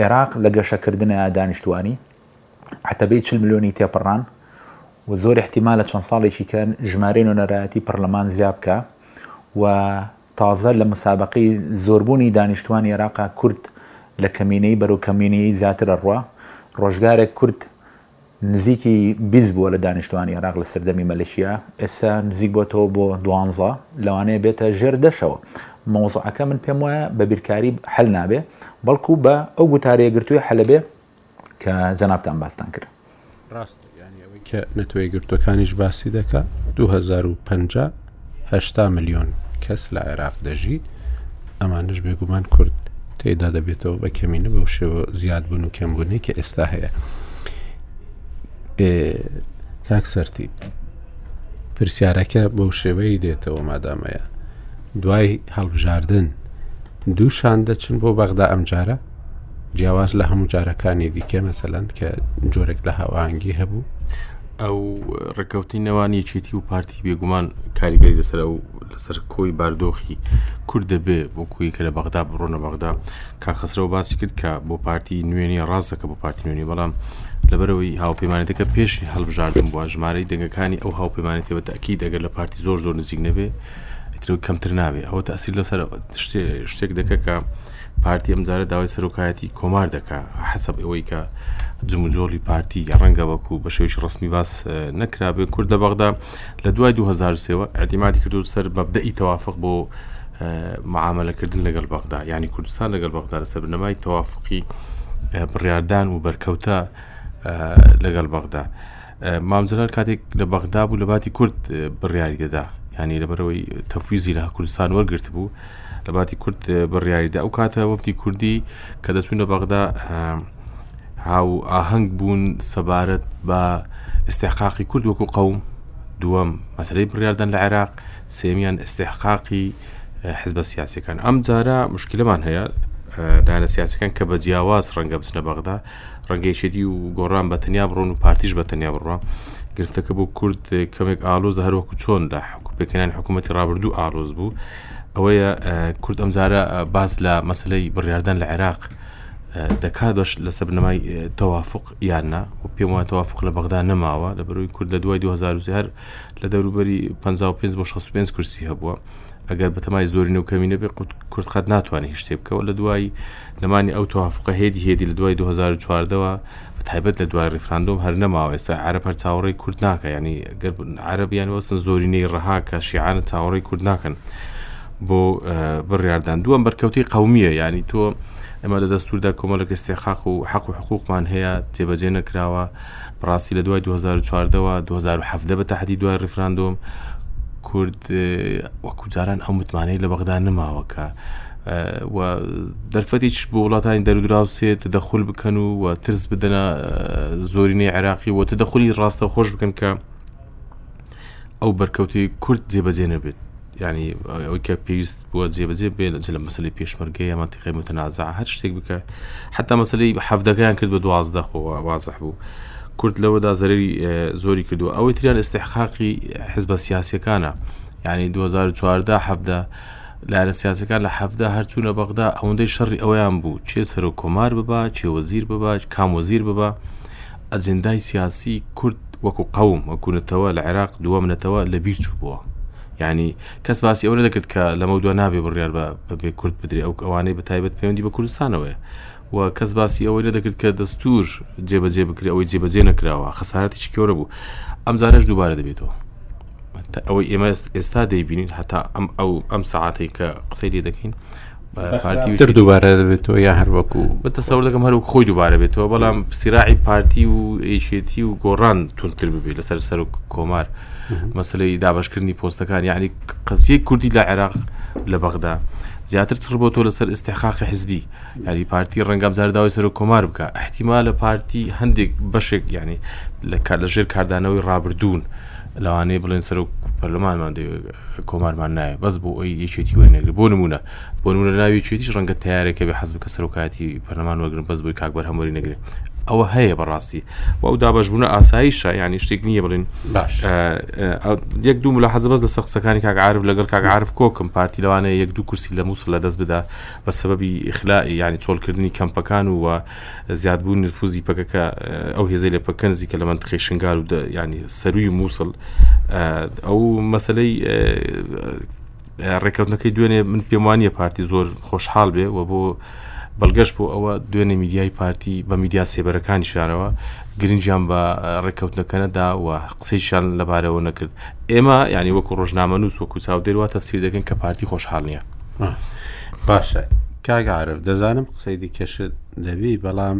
عێراق لە گەشەکردنە، دانیشتووانی عەتەبەی چل ملیۆنی تێپەڕان و زۆر ئیحتیمالە چەند ساڵێکی تر ژمارەی نوێنەرایەتی پەرلەمان زیا بکا و تازە لە مسابەقەی زۆربوونی دانیشتووانی عێراقا کورد لە کەمینەیی بەرەو کەمینەیی زیاتر ئەڕوا، ڕۆژگارێک کورد نزیکی بیست بووە لە دانیشتوان ئێراق لە سەردەمی مەلکیە، ئێستا نزیک بۆتەوە بۆ دوانزە، لەوانەیە بێتە ژێر دەشەوە. مەوزعەکە من پێم وایە بە بیرکاری حەل نابێ، بەڵکو بە ئەو گوتارە یەکگرتووی حەل ئەبێ کە جەنابتان باستان کرد. ڕاستە یانی ئەوەی کە نەتەوە یەکگرتووەکانیش باسی دەکا دوو هەزار و پەنجا، هەشتا ملیۆن کەس لە عێراق دەژی، ئەمانەش بێگومان کورد تێدا دەبێتەوە بە کەمینە بەو شێوە زیادبوون و کەمبوونەی کە ئێستا هەیە. کاک سەرتیب پرسیارەکە بەو شێوەی دێتەوە مادامەیە دوای هەڵبژاردن دوو شان دەچن بۆ بەغدا ئەمجارە جیاواز لە هەموو جارەکانی دیکە مەسەلەن کە جۆرێک لە هاوانگی هەبوو ئەو ڕێککەوتی نەوانی چێتی و پارتی بێگومان کاریگەری لەسەر ئەو لەسەر کۆی باردۆخی کورد دەبێ بۆ کوی کە لە بەغدا بڕۆنە بەغدا کاخەسرەوە باسی کرد کە بۆ پارتی نوێنی ڕاستەکە بۆ پارتی نوێنی بەڵام لەبەرەوەی هاوپەیمانێتەکە پێشی هەڵبژاردن بووە ژمارەی دەنگەکانی ئەو هاوپەیمانێتی بە تاکی دەگەر لە پارتی زۆر زۆر نزیک نەبێ ترو کەمتر ناوێ ئەوە تاسییر لەسەر شتێک دەکە کە پارتی ئەمجارە داوای سەرۆکایەتی کۆمار دەکا حەسەب ئەوەی کە جموجۆڵی پارتی ڕەنگە وەکو بە شێوشی ڕستمی باس نەکرابێ کورد لە بەغدا لە دوای 2023ەوە ئەدیمادی کردو سەر مەبدەئی تەوافق بۆ معاملەکردن لەگەڵ بەغدا ینی کوردستان لەگەڵ بەغدا لەسەر بنەمای تەوافقی بڕاردان و بەرکەوتە لەگەڵ بەغدا. مام جەلال کاتێک لە بەغدا بوو لەباتی کورد بڕیاری دەدا ینی لەبەرەوەی تەفویزی لە کوردستان وەرگرت بوو لەباتی کورد بڕیاریدا ئەو کاتە وەفتی کوردی کە دەچوون لە بەغدا هاو ئاهەنگ بوون سەبارەت بە استحقاقی کورد وەکو قەوم دووەم مەسلەی بڕاردن لە عێراق سێمیان استحقاقی حزبە سیاسەکان ئەم جارە مشکلمان هەیە دانە سیاسەکان کە بە جیاواز ڕەنگە بچنە بەغدا ڕەنگە یەکێتی و گۆڕان بە تەنیا بڕۆن و پارتیش بە تەنیا بڕە گرفتەکە بۆ کورد کەمێک ئالۆز هەروەکو چۆن لە حکوپەکەیان حکوومەتتی ڕابردوو ئالۆز بوو ئەوەیە کورد ئەمجارە باس لە مەسلەی بڕاردن لە عێراق دەکات بەش لەسەر بنەمای تەوافق یاننا و پێم وایە تەوافق لە بەغدا نەماوە لە بەروی کورد لە دوای 2000 هەر لە دەوروبەری 55 بۆ 65 کورسی هەبووە ئەگەر بەتەمای زۆرینە و کەمی نەبێ کورد قەت ناتوانێت هیچ شتێ بکەوە لە دوای نەمانی ئەو توافقە هێدی هێدی لە دوای 2014ەوە بە تایبەت لە دوای ریفراندۆم هەر نەماوە ئێستا عرب هەر چاوەڕی کورد ناکە ینی گەر عربیان وەستن زۆرینەی ڕەها کە شیعانە چاوەڕی کورد ناکەن بۆ بڕاردان دووەم بەرکەوتی قومیە ینی تۆ ئەمە لە دەستوردا کۆمەلەکە استێخاق و حەق و حقوقمان هەیە جێبەجێ نەکراوە بەڕاستی لە دوای 2014 وە 2017 بە تەحدی دوای ڕیفراندۆم کورد وەکو جاران ئەو متمانەی لە بەغدا نماوەکە و دەرفەتیش بۆ وڵاتانی دەرودراوسێت دەخل بکەن و و ترس بدەنە زۆرینەی عێراقی وە تدەخلی ڕاستە خۆش بکەن کە ئەو بەرکەوتەی کورد جێبەجێ نەبێت یعنی ئەوەی کە پێویست بووە جێبەجێ بێت جە لە مەسلی پێشمەرگەیە منتیقی متەنازع هەر شتێک بکە حتا مەسلی حەفدەکەیان کرد بە دوازدە خۆ وازح بوو کورد لەوەدا زەرری زۆری کردو ئەوەی تریان استحقاقی حزبە سیاسەکانە یعنی 2014 حەفدە لایەنە سیاسەکان لە حەفدا هەرچوونە بەغدا ئەوەندەی شەڕی ئەویان بوو چێ سەرۆک کۆمار ببا چێ وەزیر ببا کام وەزیر ببا ئەجندای سیاسی کورد وەکو قەوم وەکو نەتەوە لە عێراق دووەم نەتەوە لە بیر چوو بووە یعنی کەس باسی ئەوە دەکرد کە لەمە دو نابێ بڕیار بە بەبێ کورد بدرێ ئەو ئەوانەی بە تایبەت پەیوەندی بە کوردستانەوەی و کەس باسی ئەوەی دەکرد کە دەستور جێبەجێ بکرێ ئەوەی جێبەجێ نەکراوە خەسارەتیی کەورە بوو ئەم جارش دووبارە دەبێتەوە ئەوەی ئێمە ئێستا دەیبینین هەتا ئەم ئەو ئەم سعاتێک کە قسەی لێ دەکەین تر دووبارە دەبێتەوە یا هەر وەکو بە تەسەور دەکەم هەر وەک خۆی دووبارە بێتەوە بەڵام سیراعی پارتی و ئەیشێتی و گۆڕان تونتر ببێت لەسەر سەر و کۆمار مەسلەی دابشکردنی پۆستەکان یعنی قەزیە کوردی لە عێراق لە بەغدا زیاتر چڕ بۆ تۆ لەسەر استحقاقی حزبی یاری پارتی ڕەنگام زارداوای سەر و کۆمار بکە احتیما لە پارتی هەندێک بەشێک ینی لە کار لە ژێر کاردانەوەی ڕابردوون لەوانەیە بڵێن سەر و پەرلەمانمان دەوێت کۆمارمان نایە بەس بۆ ئەوی یەکێتی وەرنەگرێت بۆ نمونە بۆ نمونە ناوی یەکێتیش ڕەنگە تیارێکە بێ حەز بکە سەرۆکایەتی پەرلەمان وەرگرن بەس بۆی کاک بەرهەم وەرینەگرێت ئەوە هەیە بەڕاستی و ئەو دابەشبوونە ئاساییشە یعنی شتێک نییە بڵین باش ئا، ئا، یەک دوو ملا حەزە بەس لەسەر قسەکانی کاک عارف لەگەڵ کاک عارف کۆکم پارتی لەوانەیە یەک دوو کورسی لە مووسڵ لەدەست بدا بە سەبەبی ئیخلائی یعنی چۆڵکردنی کەمپەکان و زیادبوونی نفوزی پەکەکە ئەو هێزەی لە پەکەن زیکە لە منتقی شنگال و ینی سەروی مووسڵ ئەو مەسلەی ڕێککەوتنەکەی دوێنێ من پێم وانە پارتی زۆر خۆشحاڵ بێ و بۆ بەڵگەش بۆ ئەوە دوێنێ میدیای پارتی بە میدیا سێبەرەکانی شارەوە گرنجیان بە ڕێککەوتنەکەنەدا و قسەیشان لەبارەوە نەکرد ئێمە ینی وەکو ڕۆژنامە نووس وەکو چاو دەروە تەفسیر دەکەن کە پارتی خۆشحاڵ نییە باشە کاگەعاعرف دەزانم قسەی دیکەشت دەبی بەڵام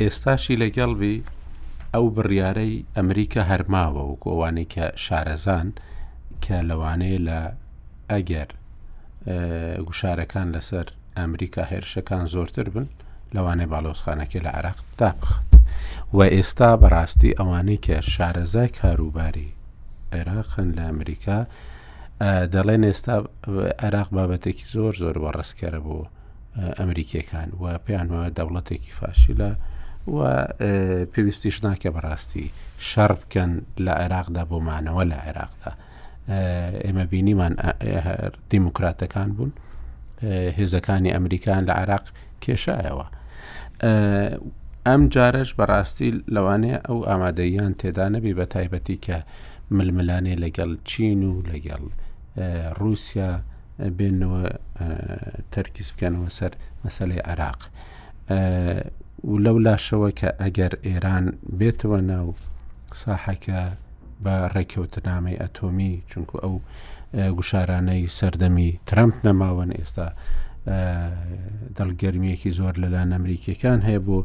ئێستاشی لەگەڵ بی ئەو بڕیارەی ئەمریکا هەرماوە و کۆوانەی کە شارەزان کە لەوانەیە لە ئەگەر گوشارەکان لەسەر ئەمریکا هێرشەکان زۆرتر بن لەوانێ باڵۆزخانەکە لە عراق دابخت و ئێستا بەڕاستی ئەوانەی کە شارەزای کاروباری عێراقن لە ئەمریکا دەڵێن ئێستا عێراق بابەتێکی زۆر زۆر وەڕستکەرە بوو ئەمریکیەکان و پێیان وە دەوڵەتێکی فاشیلە و پێویستیش ناکە بەڕاستی شەڕ بکەن لە عێراقدا بۆ مانەوە لە عێراقدا ئێمە بینیمان دیموکراتەکان بوون هێزەکانی ئەمریکان لە عراق کێشایەوە ئەم جارش بەڕاستی لەوانەیە ئەو ئامادەیان تێدا نەبی بە تایبەتی کە ململانێ لەگەڵ چین و لەگەڵ رووسیا بێنەوە تەرکیز بکەنەوە سەر مەسلەی عێراق و لەو لاشەوە کە ئەگەر ئێران بێتەوە ناو ساحەکە بە ڕێککەوتنامەی ئەتۆمی چونکو ئەو گوشارانەی سەردەمی ترامپ نەماوەن ئێستا دڵگەرمیەکی زۆر لەلایەن ئەمریکیەکان هەیە بۆ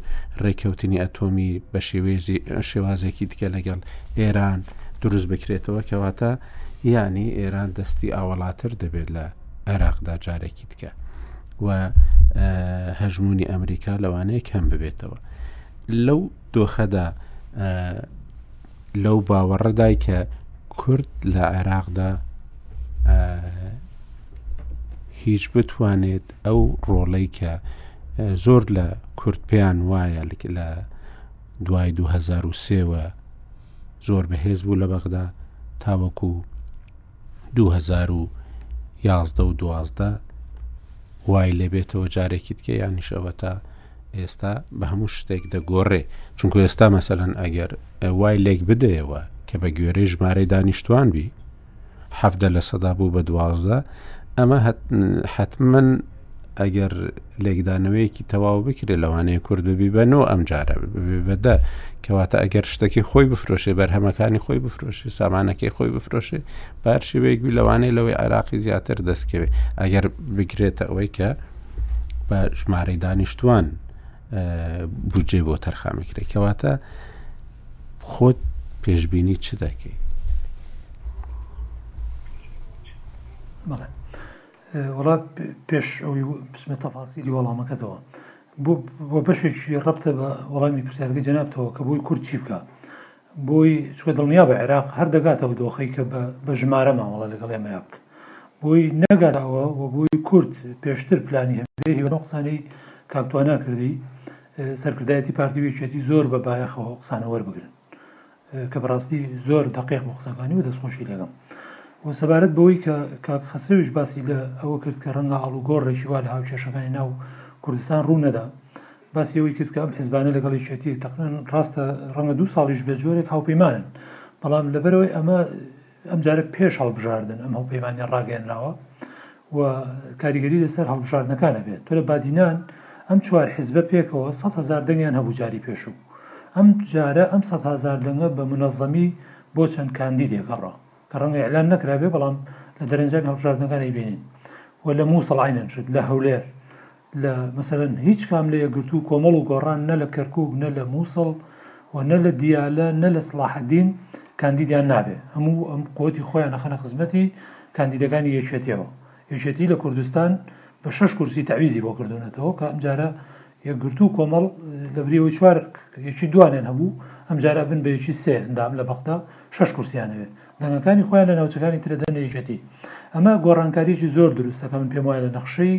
ڕێککەوتنی ئەتۆمی بە شێوێزی شێوازێکی دیکە لەگەڵ ئێران دروست بکرێتەوە کەواتە یانی ئێران دەستی ئاوەڵاتر دەبێت لە عێراقدا جارێکی دیکە و هەژمونی ئەمریکا لەوانەیە کەم ببێتەوە لەو دۆخەدا لەو باوەڕەدای کە کورد لە عێراقدا هیچ بتوانێت ئەو ڕۆڵەی کە زۆر لە کورد پێیان وایە لە دوای 2023وە زۆر بەهێز بوو لە بەغدا تاوەکو 2011 و دوازدە وای لێ بێتەوە جارێکی دیکە یانیش ئەوە تا ئێستا بە هەموو شتێک دەگۆڕێ چونکو ئێستا مەسەەن ئەگەر وای لێک بدەیەوە کە بە گوێرەی ژمارەی دانیشتوان بی حەڤدە لە سەدا بوو بە دوازدە ئەمە حتممەن ئەگەر لێکدانەوەیەکی تەواو بکرێ لەوانەیە کوردبی بە نۆ ئەم جارە بەدە کەواتە ئەگەر شتەکەی خۆی بفرۆشێ بەرهەمەکانی خۆی بفرۆشێ سامانەکەی خۆی بفرۆشێ بارشێوەیەک بی لەوانەیە لەوەی عێراقی زیاتر دەستکەوێت ئەگەر بگرێتە ئەوەی کە بە ژمارەی دانیشتوان بودجەی بۆ تەرخان کرێ کەواتە خۆت پێشببینی چ دەکەی وڵا پێش ئەوی بسمە تەفاسیلی وەڵامەکەتەوە بۆ بەشێکی ڕەبتە بە وەڵامی پرسیارگە جەنابەوە کە بۆی کورد چی بکە بوی چکە دڵنیابە عێراق هەر دەگاتە ئەو دۆخەی کە بە ژمارە مامەڵە لەگەڵ ئێمەیا بکە بوی نەگاتە ئەوە و بوی کورد پێشتر پلانی هەبێ هیوەنە قسانەی کاک توانا کردی سەرکردایەتی پارتی ویچێتی زۆر بە بایەخەوە قسانە وەربگرن کە بەڕاستی زۆر دەقیق بۆ قسەکانی و دەستخۆشی لەگەم و سەبارەت بەوەی کە کاک خەسەویش باسی لە ئەوە کرد کە ڕەنگە ئاڵوگۆڕێکی وا لە هاوکێشەکانی ناو کوردستان ڕوو نەدا باسی ئەوەی کرد کە ئەم حزبانە لەگەڵ یەکێتی تەقنن، ڕاستە ڕەنگە دوو ساڵیش بێت جۆرێک هاوپەیمانن، بەڵام لەبەرئەوەی ئەمە ئەمجارە پێش هەڵبژاردن ئەم هەوپەیمانیە ڕاگەیەنراوە و کاریگەری لەسەر هەڵبژاردنەکان هەبێت، تۆ لە بادینان ئەم چوار حزبە پێکەوە سەد هەزار دەنگیان هەبوو جاری پێشوو، ئەم جارە ئەم سەد هازار دەنگە بە منەزەمی بۆ چەند کاندیدێک گەڕا کە ڕەنگە ئیعلان نەکرابێ بەڵام لە دەرەنجامی هەڵبژاردنەکان ئەیبینین و لە مووسڵ عەینەنشت لە هەولێر لە مەسەلەن هیچ کام لە یەکگرتوو و کۆمەڵ و گۆڕان نە لە کەرکوک نە لە موسڵ و نە لە دیالە نە لە سڵاحەدین کاندیدیان نابێ هەموو ئەم قوتی خۆیان ئەخەنە خزمەتی کاندیدەکانی یەکێتیەوە یەکێتی لە کوردستان بە شەش کورسی تەعویزی بۆ کردونەتەوە کە ئەمجارە یەکگرتوو و کۆمەڵ لە بریەوەی چوار یەکی دوانیان هەبوو ئەمجارە ئەبن بە یەکی سێ ئەندام لە بەغدا شەش کورسیان هەبێ دەنگەکانی خۆیان لە ناوچەکانی ترە دەن لە یەکێتی. ئەمە گۆڕانکاریەکی زۆر دروستە کە من پێم وایە لە نەخشەی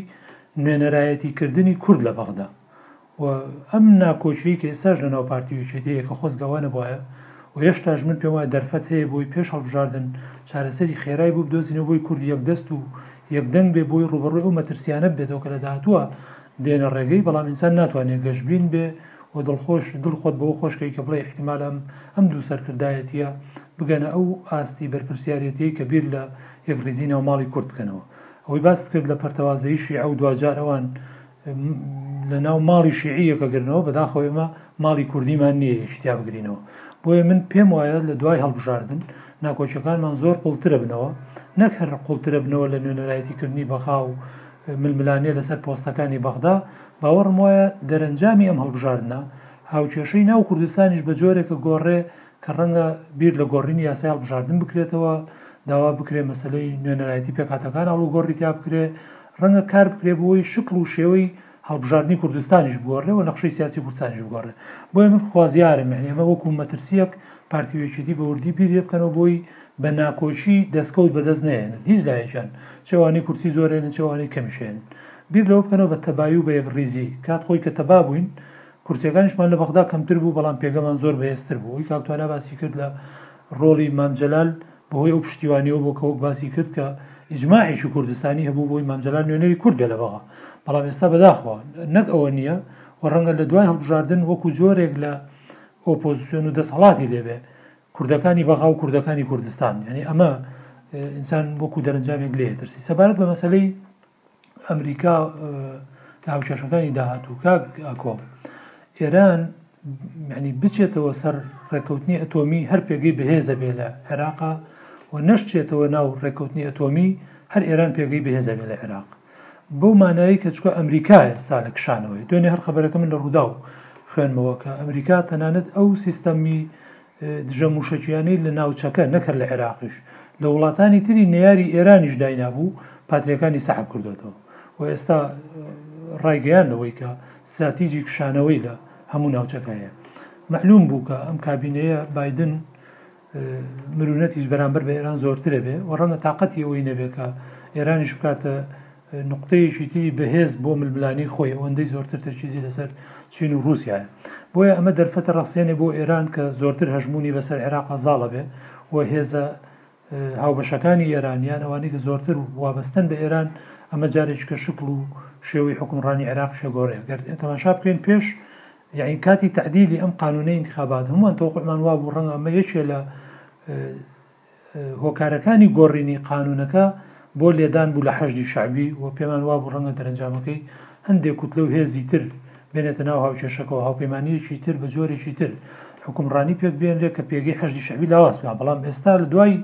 نوێنەرایەتی کردنی کورد لە بەغدا و ئەم ناکۆکیەی کە ئێستاش لە ناو پارتی و یەکێتی هەیە کە خۆزگە وا نەبوایە و هێشتاش من پێم وایە دەرفەت هەیە بۆی پێش هەڵبژاردن چارەسەری خێرای بۆ بدۆزینەوە بۆی کورد یەکدەست و یەکدەنگ بێ بۆی ڕووبەڕووی ئەو مەترسیانە ببێتەوە کە لە داهاتووە دێنە ڕێگەی بەڵام ئینسان ناتوانێت گەشبین بێ و دڵخۆش دڵ خۆت بەوە خۆش کەی کە بڵێ ئیحتیمال ئەم ئەم دوو سەرکردایەتیە بگەنە ئەو ئاستی بەرپرسیارێتیەی کە بیر لە یەکڕیزی ناوماڵی کورد بکەنەوە. ئەوەی باست کرد لە پەرتەوازەیی شیعە و دواجار ئەوان لە ناو ماڵی شیعی یەکەگرنەوە، بەداخەوە ئێمە ماڵی کوردیمان نییە یەکی تیا بگرینەوە. بۆیە من پێم وایە لە دوای هەڵبژاردن ناکۆکیەکانمان زۆر قوڵترەبنەوە، نەک هەر قوڵترەبنەوە لە نوێنەرایەتی کردنی بەغا و ململانێ لەسەر پۆستەکانی بەغدا، باوەڕم وایە دەرەنجامی ئەم هەڵبژاردنە هاوکێشەی ناو کوردستانیش بە جۆرێکە گۆڕێ کە ڕەنگە بیر لە گۆڕینی یاسای هەڵبژاردن بکرێتەوە، داوا بکرێ مەسەلەی نوێنەرایەتی پێکهاتەکان ئاڵوگۆڕی تیا بکرێ، ڕەنگە کار بکرێ بۆی شکڵ و شێوەی هەڵبژاردنی کوردستانیش بگۆڕێ و نەخشەی سیاسی کوردستانیش بگۆڕێ. بۆیە من خوازیارم یانی ئەمە وەکوو مەترسییەک پارتی و یەکێتی بە وردی بیر لێ بکەن و بۆی بە ناکۆکی دەسکەوت بە دەست نەهێنن هیچ لایەکیان، چ ئەوانەی کورسی زۆر هێنن چ ئەوانەی کەمیش هێنن. بیر لەوە بکەن و بە تەبایی و بە یەکڕیزی، کات خۆی کە تەبا بووین، کورسیەکانیشمان لە بەغدا کەمتر بوو بەڵام پێگەمان زۆر بەهێزتر بوو ئەوەی کاک توانا باسی کرد لە ڕۆڵی مام جەلال بەهۆی ئەو پشتیوانیەوە بۆ کە وەک باسی کرد کە ئیجماعێکی کوردستانی هەبوو بۆی مام جەلال نوێنەری کورد بێ لە بەغا بەڵام ئێستا بەداخەوە نەک ئەوە نیە و ڕەنگە لە دوای هەڵبژاردن وەکو جۆرێک لە ئۆپۆزسیۆن و دەسەڵاتی لێ بێ کوردەکانی بەغا و کوردەکانی کوردستان یعنی ئەمە ئینسان وەکو دەرەنجامێک لێ ترسی سەبارەت بە مەسەلەی ئەمریکا لە هاوکێشەکانی داهاتوو کاک ئاکۆ ئێران معنی بچێتەوە سەر ڕێککەوتنی ئەتۆمی هەر پێگەی بەهێزە بێ لە عێراقا و نەشتێتەوە ناو ڕێککەوتنی ئەتۆمی هەر ئێران پێگەی بەهێزە بێ لە عێراق بەو مانایی کە چکە ئەمریکا ئێستا لە کشانەوەی دوێنێ هەر خبرەکە من لە ڕوودا و خوێنمەوە کە ئەمریکا تەنانەت ئەو سیستەمی دژە مووشەکییانەی لە ناوچەکە نەک هەر لە عێراقیش، لە وڵاتانی تری نەیاری ئێرانیش داینابوو، باترییەکانی سەحب کردۆتەوە و ئێستا ڕایگەیاند ئەوەی کە ستراتیجی کشانەوەی لە هەموو ناوچەکە هەیە. مەعلووم بوو کە ئەم کابینەیە بایدن مرونەتیش بەرامبەر بە ئێران زۆرترە بێ و ڕەنگە تاقەتی ئەوەی نەبێ کە ئێرانیش بکاتە نوقتەیەکی تری بەهێز بۆ ململانێی خۆی ئەوەندەی زۆرتر تەرکیزی لەسەر چین و ڕووسیایە بۆیە ئەمە دەرفەتە ڕەخسێنێ بۆ ئێران کە زۆرتر هەژموونی بەسەر عێراقا زاڵە بێ و هێزە هاوبەشەکانی ئێران یان ئەوانەی کە زۆرتر وابەستەن بە ئێران ئەمە جارێکی کە شکڵ و شێوەی حکومڕانی عێراق شێگۆڕێ گەر تەماشا بکەین پێش یعنی کاتی تعدیلی ئەم قانونە انتخابات هەمووان تۆقعمان وابوو ڕەنگە ئەمە یەکێ لە هۆکارەکانی گۆڕینی قانوونەکە بۆ لێدان بوو لە حەشدی شەعبی و پێمان وابوو ڕەنگە دەرەنجامەکەی هەندێ کوتلە و هێزی تر بێنێتە ناو هاوکێشەکە و هاوپەیمانییەکی تر بە جۆرێکی تر حوکمڕانی پێک بێنرێ کە پێگەی حەشدی شەعبی لاواز بکا بەڵام ئێستا لە دوای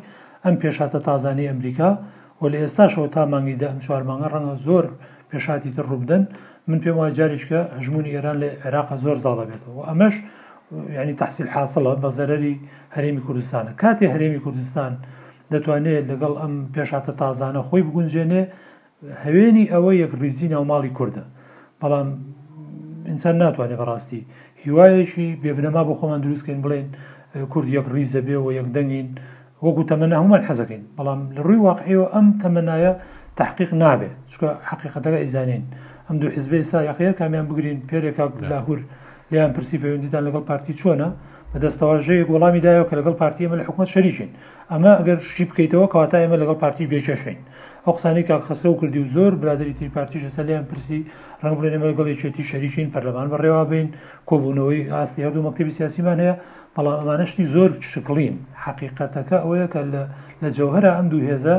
ئەم پێشهاتە تازانەی ئەمریکا و لە ئێستاشەوە تا مانگی دە ئەم چوار مانگە ڕەنگە زۆر پێشهاتی تر ڕووبدەن من پێم وایە جارێکیکە هەژموونی ئێران لە عێراقا زۆر زاڵە بێتەوە و ئەمەش یانی تەحسیل حاسڵە بە زەرەری هەرێمی کوردستانە کاتێ هەرێمی کوردستان دەتوانێت لەگەڵ ئەم پێشاتە تازانە خۆی بگونجێنێ هەوێنی ئەوە یەک ڕیزی ناوماڵی کوردە بەڵام ئینسان ناتوانێت بەڕاستی هیوایەکی بێبنەما بۆ خۆمان دروستکەین بڵێن کورد یەک ڕیزە بێ و یەک دەنگین وەکو تەمەنا هەموومان حەزەکەین بەڵام لە ڕووی واقعیەوە ئەم تەمەنایە تەحقیق نابێ چونکە حەقیقەتەکە ئەیزانین ئەم دوو حزبە ئێستا یاخی هەر کامیان بگرین پێرێ کاک لاهور لێیان پرسی پەیوەندیتان لەگەڵ پارتی چۆنە بە دەستەواژەیەک وەڵامی دایەوە کە لەگەڵ پارتی ئێمە لە حکومەت شەریکین ئەمە ئەگەر شی بکەیتەوە کەواتە ئێمە لەگەڵ پارتی بێکێشین ئەو قسانەی کاک خەسرەو کردی و زۆر برادری تری پارتیش هەسە لێیان پرسی ڕەنگ بڵێن ئێمە لەگەڵ یەکێتی شەریکین پەرلەمان بەڕێوا بین کۆبوونەوەی ئاستی هەردوو مەکتەبی سیاسیمان هەیە بەڵام ئەمانە شتی زۆر شکڵین حەقیقەتەکە ئەوەیە کە لە جەوهرە ئەم دوو هێزە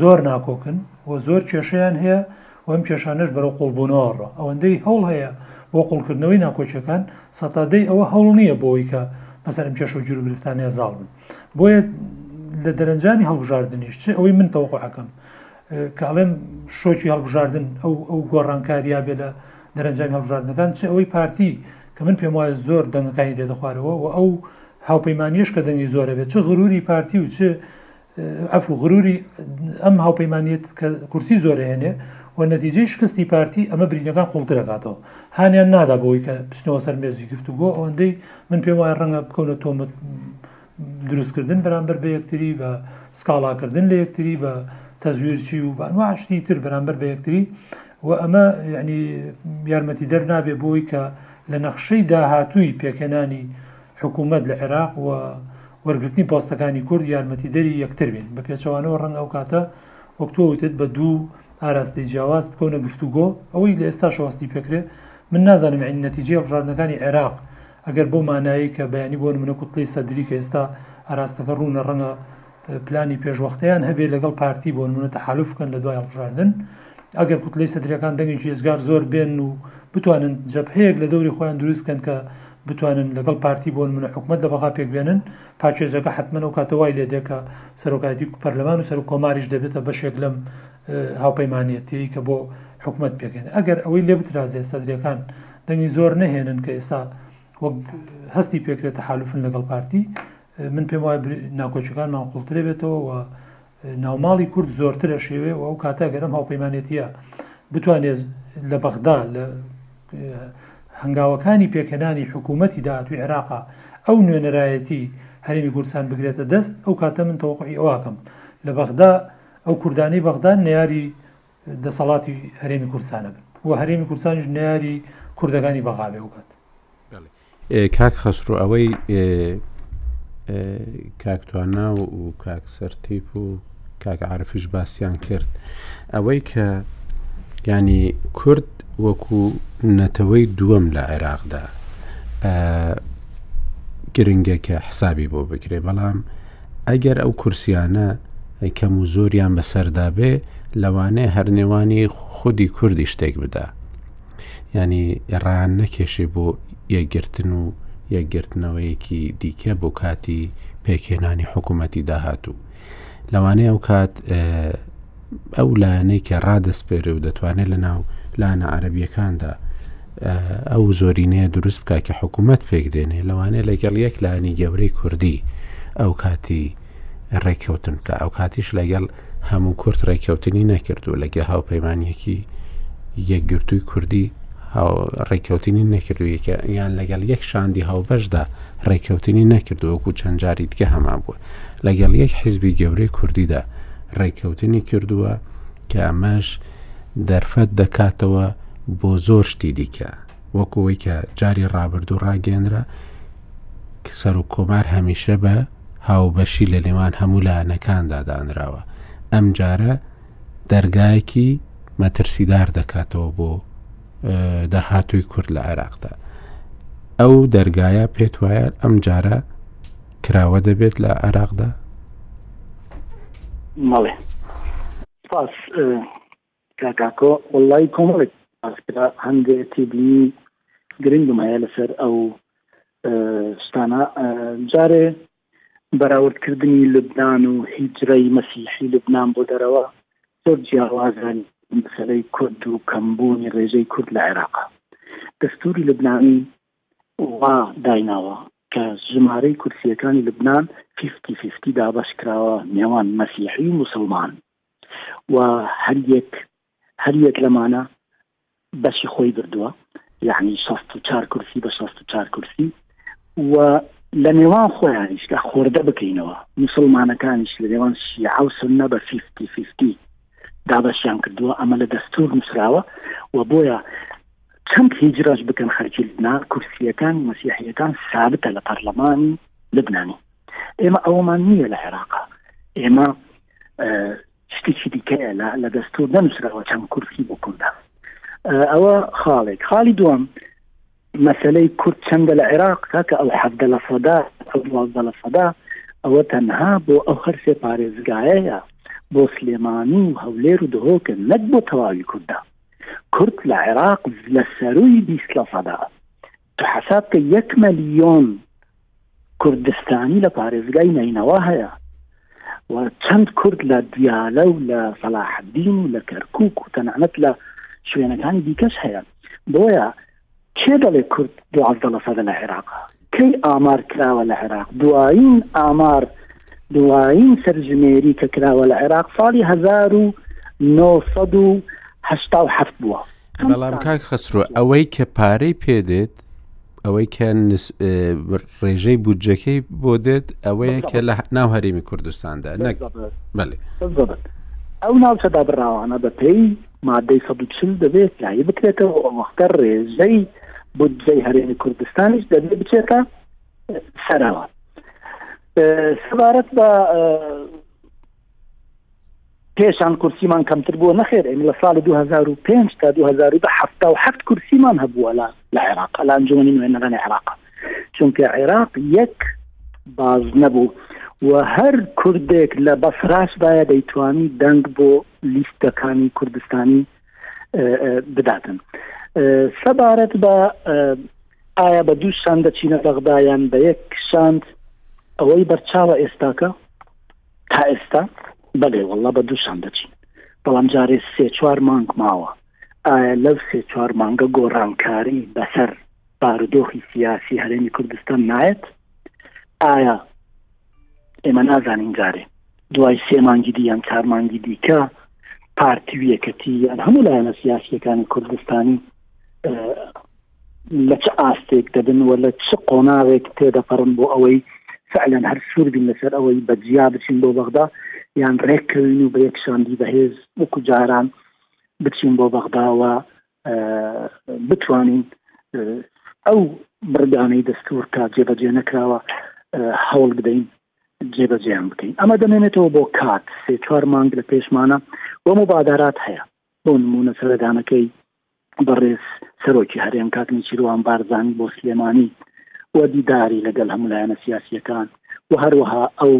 زۆر ناکۆکن و زۆر کێشیان هەیە و ئەم کێشانەش بەرەو قوڵبوونەوەڕە ئەوەندەی هەوڵ هەیە بۆ قوڵکردنەوەی ناکۆچەکان سەتادەی ئەوە هەوڵ نییە بۆی کە بەسەر ئەم کێشە و جور گرفتانە زاڵ بن بۆیە لە دەرەنجامی هەڵبژاردنیش چ ئەوەی من تەوەقعەکەم کاڵێم شۆکی هەڵبژاردن ئەو ئەو گۆڕانکاریا بێ لە دەرەنجامی هەڵبژاردنەکان، چ ئەوەی پارتی کە من پێم وایە زۆر دەنگەکانی دێتە خوارەوە و ئەو هاوپەیمانییەش کە دەنگی زۆر ئەبێت، چ غروری پارتی و چ عەفو غروری ئەم هاوپەیمانییەت کە کورسی زۆر ئەهێنێ و نەتیجەی شکستی پارتی ئەمە برینەکان قوڵتر ئەکاتەوە، هانیان نادا بەوەی کە بچنەوە سەر مێزی گفتوگۆ، ئەوەندەی من پێم وایە ڕەنگە بکەونە تۆمەت دروستکردن بەرامبەر بە یەکتری، بە سکاڵاکردن لە یەکتری، بە تەزویرچی و بە ئەنواع شتی تر بەرامبەر بە یەکتری، وە ئەمە یەعنی یارمەتیدەر نابێت بۆی کە لە نەخشەی داهاتووی پێکهێنانی حکوومەت لە عێراق و وەرگرتنی پۆستەکانی کورد یارمەتیدەری یەکتر بین بە پێچەوانەوە ڕەنگە ئەو کاتە وەک تۆ وتت بە دوو ئاراستەی جیاواز بکەونە گفتوگۆ ئەوەی لە ئێستا شواستی پێکرێت من نازانم عین نەتیجەیە بژاردنەکانی عێراق ئەگەر بۆ مانایی کە بەیانی بۆ منە کوتلی سەدری کە ئێستا ئاراستەکە ڕوونە ڕەنگە پلانی پێشوەختەیان هەبێت لەگەڵ پارتی بۆ نمونە تەحالف بکەن لە دوای هەڵبژاردن ئەگەر کوتلەی سەدرەکان دەنگێکی ئێزگار زۆر بێن و بتوانن جەبهەیەک لە دەوری خۆیان دروستکەن کە بتوانن لەگەڵ پارتی بۆ نمونە حکومت لە بەغا پێکبێنن پاکێزەکە حتمما ئەو کاتە وای لێ دێکە سەرۆکایەتی پەرلەمان و سەر و کۆماریش دەبێتە بەشێک لەم هاوپەیمانەتەیە کە بۆ حکومت پێکێن ئەگەر ئەوەی لێ بترازێ سەدرەکان دەنگی زۆر نەهێنن کە ئێستا وەک هەستی پێکرێتە حالوفن لەگەڵ پارتی من پێم وایە بری ناکۆکیەکانمان قوڵترێ بێتەوە و ناوماڵی کورد زۆرتر ئەشێوێ و ئەو کاتە گەرم هاوپەیمانێتیە بتوانێت لە بەغدا لە هەنگاوەکانی پێکهێنانی حکوومەتی داهاتوی عێراقا ئەو نوێنەرایەتی هەرێمی کوردستان بگرێتە دەست ئەو کاتە من تەوقعی ئەوواکەم لە بەغدا ئەو کوردانی بەغدان نیاری دەسەڵاتی هەرێمی کوردستانە بن و هەرێمی کوردستانیش نەیاری کوردەکانی بەغا بێ بکات. کاک خەسرو ئەوەی کاکتواننا و و کاک سەرتیپ و کاک عرفیش باسییان کرد ئەوەی کە ینی کورد وەکو نەتەوەی دووەم لە عێراقدا گرنگەکە حسابی بۆ بکرێ بەڵام ئەگەر ئەو کورسیانە کەم و زۆریان بەسەردا بێ لەوانەیە هەرنێوانی خودی کوردی شتێک بدا ینی ئێڕان نەکێشێ بۆ یەکگرتن و یەکگرتنەوەیەکی دیکە بۆ کاتی پێکهێنانی حکوومەتی داهاتوو لەوانەیە ئەو کات ئەو لایەنەی کە ڕادەسپێرێ و دەتوانێت لە ناو لایەنە عەرەبییەکاندا ئەو زۆرینەیە دروست بکە کە حکوومەت پێک دێنێ لەوانەیە لەگەڵ یەک لایەنی گەورەی کوردی ئەو کاتی ڕێککەوتن کە ئەو کاتیش لەگەڵ هەموو کورت ڕێککەوتنی نەکرد و لەگە هاوپەیمانیەکی یەکگرتووی کوردی ڕێککەوتنی نەکرد و یەکە یان لەگەڵ یەک شاندی هاوبەشدا ڕێککەوتنی نەکرد وەکو چەندجاری دیکە هەمان بووە لەگەڵ یەک حیزبی گەورەی کوردیدا ڕێککەوتنی کردووە کە ئەمەش دەرفەت دەکاتەوە بۆ زۆر شتی دیکە وەکەوەی کە جاری ڕابردوو ڕاگەێنرا سەر و کۆمار هەمیشە بە هاوبەشی لە نێوان هەموو لایەنەکاندا دانراوە ئەم جارە دەرگایەکی مەترسیدار دەکاتەوە بۆ داهاتووی کورد لە عێراقدا ئەو دەرگایە پێت وایە ئەم جارە کراوە دەبێت لە عێراقدا مەڵێ پاس کاکۆ وڵی کۆمەڵێک پاسکرا هەندێک تیدی گرنگم هەیە لەسەر ئەو شتانە جارێ بەراوردکردنی لبناان و هیجرەی مەسیحی لبناان بۆ دەرەوە زۆر جیاوازن مەسلەی کورد و کەمبوونی ڕێژەی کورد لە عێراق دەستوری لبنانی وا دایناوە کە ژمارەی کورسییەکانی لوبنان فیفتی فیفتی دابەش کراوە نێوان مەسیحی و موسڵمان و هەریەک هەریەک لەمانە بەشی خۆی بردووە یعنی شەست و چار کورسی بە شەست و چار کورسی و لە نێوان خۆیانیش لە خۆردە بکەینەوە مسلمانەکانیش لە نێوان شیعە و سنە بە فیفتی فیفتی دابەشیان کردووە ئەمە لە دەستور نووسراوە و بۆیە چەند هیجرەش بکەن خەرکی لبنان کورسیەکانی مەسیحیەکان سابتە لە پەرلەمانی لبنانی ئێمە ئەومان نییە لە عێراقا ئێمە شتێکی دیکەیە لە دەستور نەنووسراوە چەند کورسی بۆ کوردە ئەوە خاڵێک خاڵی دوم مەسەلەی کورد چەندە لە عێراق کاکە ئەو حەڤدە لە سەدا ئەو دوازدە لە سەدا ئەوە تەنها بۆ ئەو هەر سێ پارێزگایەیە بۆ سلێمانی و هەولێر و دهۆکن نەک بۆ تەواوی کوردە کورد لە عێراق لە سەروی بیست لە سەدا تو حساب کە یەک ملیۆن کوردستانی لە پارێزگای نەینەوا هەیە و چەند کورد لە دیالە و لە سەلاحدین و لە کەرکک و تەنانەت لە شوێنەکانی دیکەش هەیە بۆیە کێ دەڵێ کورد دوازدە لە سەدە لە عێراق کەی ئامار کراوە لە عێراق دوایین ئامار دوایین سەرژمێری کە کراوە لە عێراق ساڵی 1970 بووە بەڵام کاک خەسرۆ ئەوەی کە پارەی پێدێت ئەوەی کە ڕێژەی بودجەکەی بۆ دێت ئەوەیە کە لە ناو هەرێمی کوردستاندا نەک بەێ ئەو ناوچەدا بڕاوانە بەپێی مادەی 140 دەبێت یایی بکرێتەوە ئەو وەختە ڕێژەی بودجەی هەرێمی کوردستانیش دەبێت بچێتە سەرەوە سەبارەت بە پێشان کورسیمان کەمتر بووە نەخێر ئێمە لە ساڵی 2005 تا 2017 کورسیمان هەبووە لە لە عێراق لە ئەنجومی نوێنەرانی عێراق چونکە عێراق یەک باز نەبوو و هەر کوردێک لە بەفراشدایە دەیتوانی دەنگ بۆ لیستەکانی کوردستانی بداتن سەبارەت بە ئایا بە دوو شان دەچینە بەغدایان بە یەک شاند ئەوەی بەرچاوە ئێستاکە تا ئێستا بەێ وەڵا بە دووشان دەچین بەڵام جارێ سێ چوار مانگ ماوە ئایا لەو سێ چوار مانگە گۆڕانکاری بەسەر بارودۆخی سیاسی هەرێمی کوردستان نایەت ئایا ئێمە نازانین جارێ دوای سێ مانگی دی یان چار مانگی دیکە پارتی ویەکەتی یان هەموو لایەنە سیاسیەکانی کوردستانی لە چ ئاستێک دەبن و لە چ قۆناغێک تێدەپەڕن بۆ ئەوەی فعلەن هەر سوور بین لەسەر ئەوەی بە جیا بچین بۆ بەغدا یان ڕێککەوین و بەیەک شاندی بەهێز وەکو جاران بچین بۆ بەغداوە بتوانین ئەو بڕگانەی دەستور تا جێبەجێ نەکراوە هەوڵ بدەین جێبەجێیان بکەین ئەمە دەمێنێتەوە بۆ کات سێ چوار مانگ لە پێشمانە بۆ مبادارات هەیە بۆ نمونە سەردانەکەی بەڕێز سەرۆکی هەرێم کاک نێچیروان بارزانی بۆ سلێمانی و دیداری لەگەڵ هەموو لایەنە سیاسییەکان و هەروەها ئەو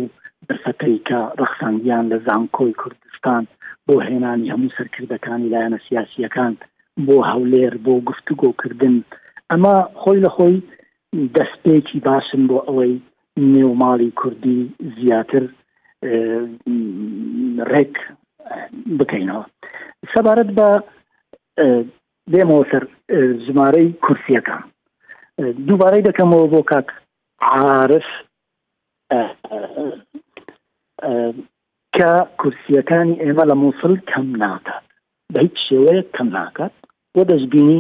دەرفەتەی کە ڕەخساندیان لە زانکۆی کوردستان بۆ هێنانی هەموو سەرکردەکانی لایەنە سیاسییەکان بۆ هەولێر بۆ گفتوگۆکردن ئەمە خۆی لە خۆی دەستپێکی باشن بۆ ئەوەی نێو ماڵی کوردی زیاتر ڕێک بکەینەوە سەبارەت بە دێمەوە سەر ژمارەی کورسیەکان دووبارەی دەکەمەوە بۆ کاک عارف کە کورسیەکانی ئێمە لە مووسڵ کەم ناکات بە هیچ شێوەیە کەم ناکات بۆ دەستبینی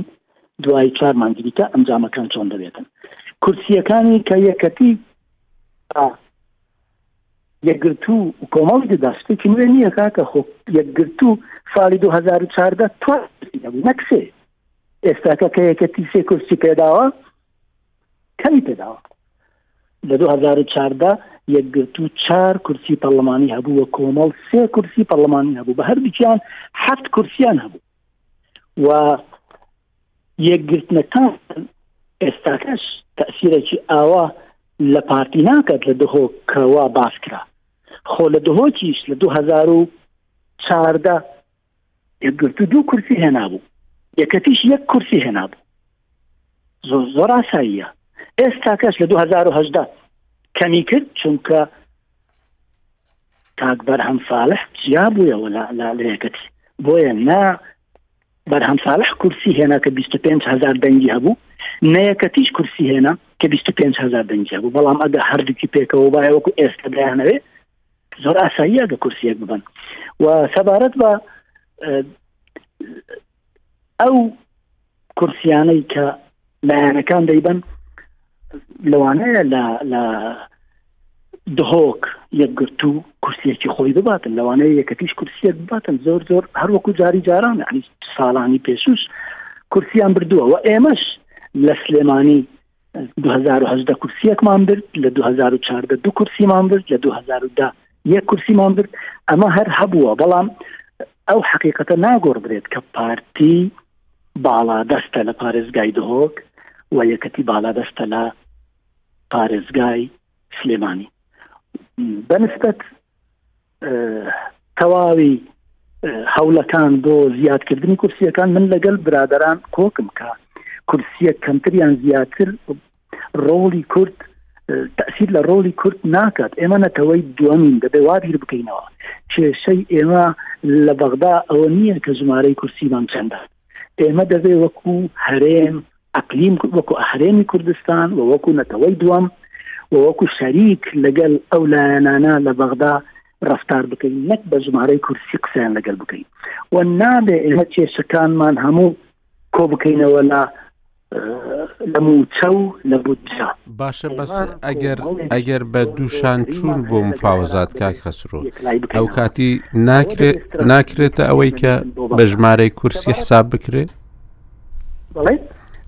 دوای چوار مانگی دیکە ئەنجامەکان چۆن دەبێتن کورسیەکانی کە یەکەتی یەکگرتو و کۆمەڵی دەدا شتێکی نوێ نییە کاکە خۆ یەکگرتو ساڵی 2014 تو نەکسێ ئێستاکە کە یەکەتی سێ کورسی پێداوە کەمی پێداوە لە 2014 یەکگرتو چار کورسی پەرلەمانی هەبوو وە کۆمەڵ سێ کورسی پەرلەمانی هەبوو بە هەردووکیان حەفت کورسیان هەبوو و یەکگرتنەکان ئێستاکەش تەسیرێکی ئاوا لە پارتی ناکات لە دهۆکەوە باسکرا خۆ لە دهۆکیش لە 2014 یەکگرتو دوو کورسی هێنابوو یەکەتیش یەک کورسی هێنابوو زۆر زۆر ئاساییە ئێستا کەش لە 2010 کەمی کرد چونکە تاک بەرهەم فالح جیا بووەوە لە لەکەتی بۆیە نا بەرهەم فالح کورسی هێنا کە 25 هزار دەنگی هەبوو نەیەکەتیش کورسی هێنا کە 25 هزار دەنگی هەبوو بەڵام ئەگە هەردووکی پێکەوە باە وەکو ئێستا دەیانەوێ زۆر ئاساییە گە کورسیەک ببن و سەبارەت بە ئەو کورسیانەی کە لایەنەکان دەیبن لەوانەیە لە دهۆک یەکگرتو کورسیەکی خۆی بباتن لەوانەیە یەکەتیش کورسیەک بباتن زۆر زۆر هەروەکو جاری جاران ساڵانی پێشوش کورسیان بردووە و ئێمەش لە سلێمانی دوو هەزار و هەژدە کورسیەکمان برد لە دوو هەزار و چواردە دوو کورسیمان برد لە دوو هەزار و دە یەک کورسیمان برد ئەمە هەر هەبووە بەڵام ئەو حقیقەتە ناگۆڕدرێت کە پارتی باڵا دەستە لە پارێزگای دهۆک و یەکەتی باڵا دەستە لە پارێزگای سلێمانی بەنسبەت تەواوی هەولەکان بۆ زیادکردنی کورسیەکان من لەگەل برادران کۆکم کە کورسیە کەمتریان زیاتر ڕۆڵی کورد تەسیر لە ڕۆڵی کورد ناکات ئێمە نەتەوەی دومین دەبێ وابیر بکەینەوە کێشەی ئێمە لە بەغدا ئەوە نییە کە ژمارەی کورسیمان چەندە ئێمە دەبێ وەکو هەرێم ئەقلیم وەکو هەرێمی کوردستان و وەکو نەتەوەی دووەم و وەکو شەریک لەگەل ئەو لایەنانە لە بەغدا ڕفتار بکەین نەک بە ژمارەی کورسی قسەیان لەگەل بکەین و نابێ ئێمە کێشەکانمان هەموو کۆ بکەینەوە لە لە موچە و لە بودجە باشە بەس ئەگەر ئەگەر بە دووشان چوون بۆ مفاوزات کاک خەسرۆ ئەو کاتی ناکرێت ناکرێتە ئەوەی کە بە ژمارەی کورسی حساب بکرێت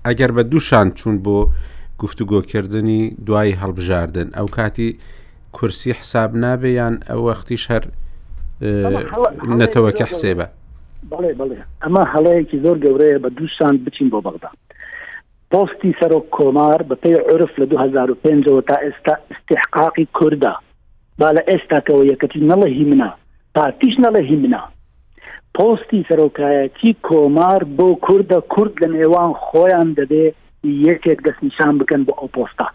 ئەگەر بە دووشان چوون بۆ گفتوگۆکردنی دوای هەڵبژاردن ئەو کاتی کورسی حساب نابێ یان ئەو وەختیش هەر نەتەوەکە حسێبە بڵێ بڵێ ئەمە هەڵەیەکی زۆر گەورەیە بە دووشان بچین بۆ بەغدا پۆستی سەرۆک کۆمار بەپی عرف لە 2005ەوە تا ئێستا استحقاقی کووردا با لە ئێستاکەەوە یەکەتی نەڵە هی منە پارتیش نەڵە هی منە پۆستی سەرۆکایەتی کۆمار بۆ کووردە کورد لە نێوان خۆیان دەبێ یەکێک دەستنیشان بکەن بۆ ئەو پۆستا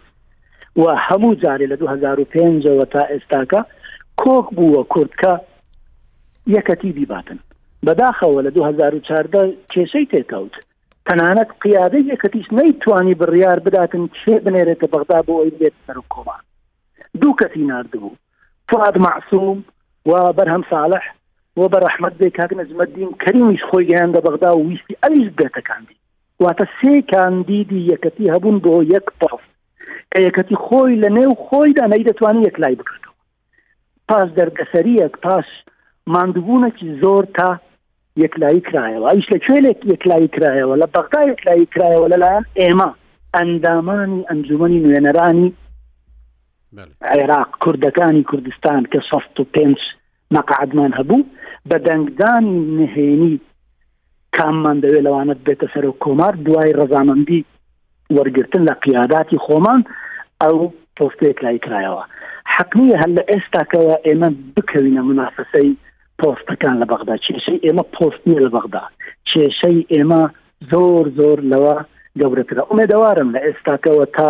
و هەموو جارێ لە 2005ەوە تا ئێستاکە کۆک بووە کوردکە یەکەتی بیباتن بەداخەوە لە 2014 کێشەی تێکەوت تەنانەت قیادە یەکەتیش نەیتوانی بڕیار بداتن کێ بنێرێتە بەغدا بۆ ئەوی بێت سەر و کۆڵان دوو کەسی نردبوو فاد معسووم و بەرهەم ساڵح و بە ڕەحمەت بێ کاک نەجمەدین کەریمیش خۆی گەیاندە بەغدا و ویستی ئەویش بێتەکاندی واتە سێ کاندیدی یەکەتی هەبوون بۆ یەک پۆست کە یەکەتی خۆی لە نێو خۆیدا نەی دەتوانانی یەک لای بکردەوە پاش دەرگەسەریەک پاش ماندووبوونەکی زۆر تا یەکلایی کرایەوە ئەوش لە کوێلێک یەکلایی کرایەوە لە بەغدا یەکلایی کرایەوە لەلایەن ئێمە ئەندامانی ئەنجومی نوێنەرانی عێراق کوردەکانی کوردستان کە 16 و پێنج مەقعەدمان هەبوو بە دەنگدانی نهێنی کاممان دەوێت لەوانە ببێتە سەرۆک کۆمار دوای ڕەزامەندی وەرگرتن لە قیاداتی خۆمان ئەو پۆستێک لای کرایەوە حەقنیە هەر لە ئێستاکەوە ئێمە بکەوینە منافەسەی پۆستەکان لە بەغدا کێشەی ئێمە پۆست نیە لە بەغدا کێشەی ئێمە زۆر زۆر لەوە گەورەترە ئومێدەوارم لە ئێستاکەوە تا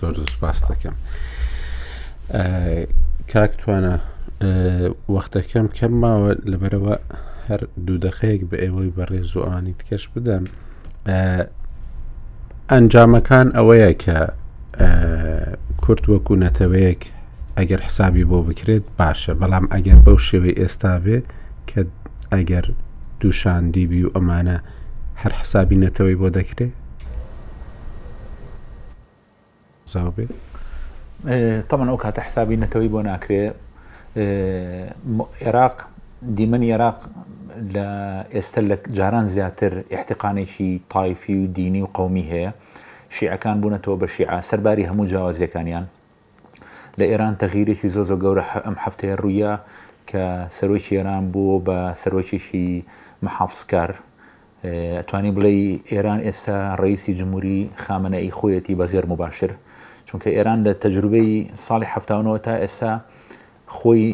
زۆر زۆر سپاست دەکەم کاک توانە وەختەکەم کەم ماوە لەبەرەوە هەر دوو دەقەیەک بە ئێوەی بە ڕێزوانی تکەش بدەم ئەنجامەکان ئەوەیە کە کورت وەکو نەتەوەیەک ئەگەر حسابی بۆ بکرێت باشە بەڵام ئەگەر بەو شێوەی ئێستا بێ کە ئەگەر دووشاندی بی و ئەمانە هەر حسابی نەتەوەی بۆ دەکرێت زاوە بێ تەمەن ئەو کاتە حسابی نەتەوەی بۆ ناکرێ عێراق دیمەنی عێراق لە ئێستا لە جاران زیاتر احتقانێکی تایفی و دینی و قومی هەیە شیعەکان بوونەتەوە بە شیعە سەرباری هەموو جیاوازیەکانیان لە ئێران تەغیرێکی زۆر زۆر گەورە ئەم هەفتەیە ڕوویە کە سەرۆکی ئێران بووە بە سەرۆکێکی محافزکار ئەتوانی بڵێ ئێران ئێستا ڕیسی جمهوری خامنەئی خۆیەتی بە غێر مباشر چونکە ئێران لە تەجروبەی ساڵی هەفتاونەوە تا ئێستا خۆی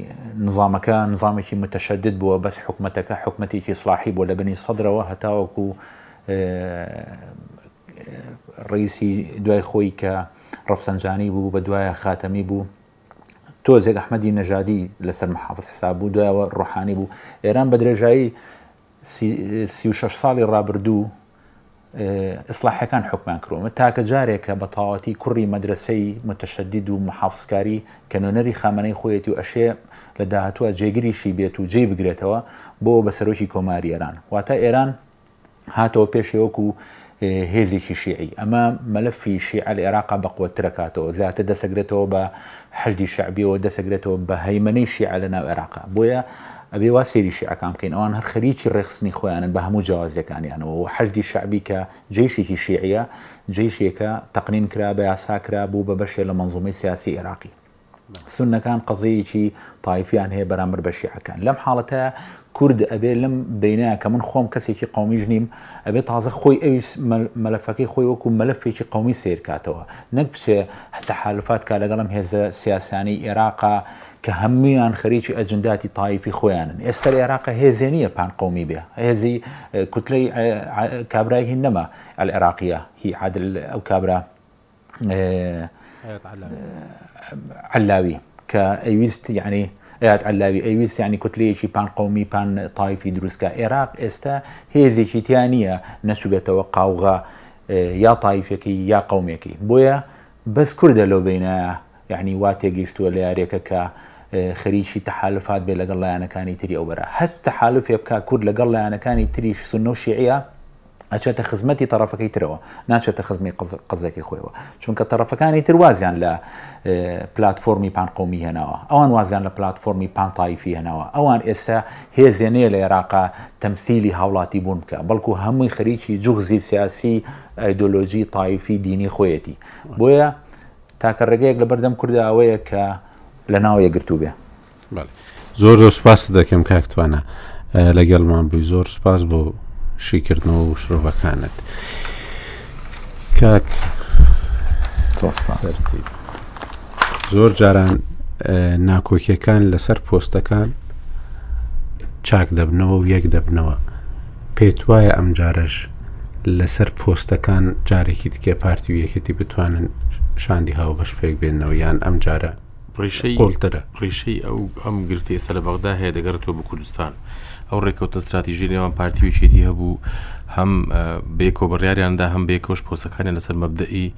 نظامەکە نظامێکی متەشدد بووە بەس حکوومەتەکە حکوومەتێکی سلاحی بۆ لە بنی سەدرەوە هەتاوەکو ڕیسی دوای خۆی کە ڕەفسەنجانی بوو بە دوایە خاتەمی بوو تۆزێک ئەحمەدی نەژادی لەسەر محافظ حساب بوو دوایەوە ڕۆحانی بوو ئێران بە درێژایی سی و شش ساڵی ڕابردوو ئیسلاحەکان حکمان کرۆمە تاکە جارێکە بە تاواتی کوڕی مەدرسەی متشدید و محافزکاری کە نۆنەری خامەەی خۆیەتی و ئەشێ لە داهتووە جێگریشی بێت و جێ بگرێتەوە بۆ بە سەرۆکی کۆماری ئێران واتە ئێران هاتەوە پێشێ وەکو هێزێکی شیعی ئەمە مەلەفی شیعە لە عێراقا بەقوەترەکاتەوە زیاتر دەسەگرێتەوە بە حەشدی شعبیەوە دەسەگرێتەوە بە هەیمەەی شیعە لە ناو عێراقا بۆیە ئەبێ وا سێری شیعەکان بکەین ئەوان هەر خەریکی ڕێخستنی خۆیانن بە هەموو جیازەکانیانەوە و حەشدی شعبی کە جێشێکی شیعە جێشێکە تەقنین کرا بە یاسا کرا بوو بە بەشێ لە منزومەی سیاسی عێراقی سوننەکان قەزیەیەکی تایفیان هەیە بەرامبەر بە شیعەکان لەم حاڵەتە کورد ئەبێ لەم بینایە کە من خۆم کەسێکی قومیش نیم ئەبێ تازە خۆی ئەویش مەلەفەکەی خۆی وەکو مەلەفێکی قومی سیرکاتەوە نەک بچێ هەتا حالفات کا لەگەڵم هێزە سیاسانی عێراقا کە هەمویان خەریکی ئەجنداتی تایفی خۆیانن ئێستا لە عێراق هێزێ نیە پان قومی بێ هێزی کوتلەی کابرای هین نەما ئەل عێراقیە هی عادل ئەو کابرا علاوی کە ئەویست یعنی ئەات علاوی ئەویست ینی کوتلەیەکی پان قومی پان تایفی دروستکە عێراق ئێستا هێزێکی تیا نییە نەچوبێتەوە قاوغا یا تایفەکەی یا قومێکی بۆیە بەس کوردە لەو بینە یعنی وا تێگەیشتووە لە یارێکە کە خەریکی تەحالفات بێ لەگەڵ لایەنەکانی تری ئەو بەرە هەست تەحالفێ بک کورد لەگەڵ لایەنەکانی تریش سنە و شێعە ئەچێتە خزمەتی تەڕەفەکەی ترەوە ناچێتە خزمی قزێکی خۆیەوە چونکە تەڕەفەکانی تر وازیان لە پلتفۆرمی پانقومی هێناوە ئەوان وازیان لە پلتفۆرمی پانتایفی هێناوە ئەوان ئێستا هێزێنەیە لە عێراقا تەمسیلی هاوڵاتی بوون بکە بەڵکو هەمووی خەریکی جوغزی سیاسی ئایدۆلۆژی تایفی دینی خۆیەتی بۆیە تاکە ڕێگەیەک لە بەردەم کورداوەیە کە لە ناو یەگرتوو بێ بەڵێ زۆر زۆر سوپاست دەکەم کاک توانا لەگەڵمان بووی زۆر سوپاس بۆ شیکردنەوە و شرۆڤەکانت کاک زۆر جاران ناکۆکیەکان لەسەر پۆستەکان چاک دەبنەوە و یەک دەبنەوە پێت وایە ئەم جارەش لەسەر پۆستەکان جارێکی تکێ پارتی و یەکێتی بتوانن شاندی هاوبەش پێک بێنەوە یان ئەم جارە ڕیشەی قۆلترە ڕیشەی ئەو ئەم گرتەی سەر بەغدا هەیە دەگەڕێتەوە بە کوردستان ئەو ڕێککەوتە استراتیژی لێوان پارتی و چێتی هەبوو هەم بێکۆ بڕیاریاندا هەم بێکۆش پۆسەکانی لەسەر مەبدەئی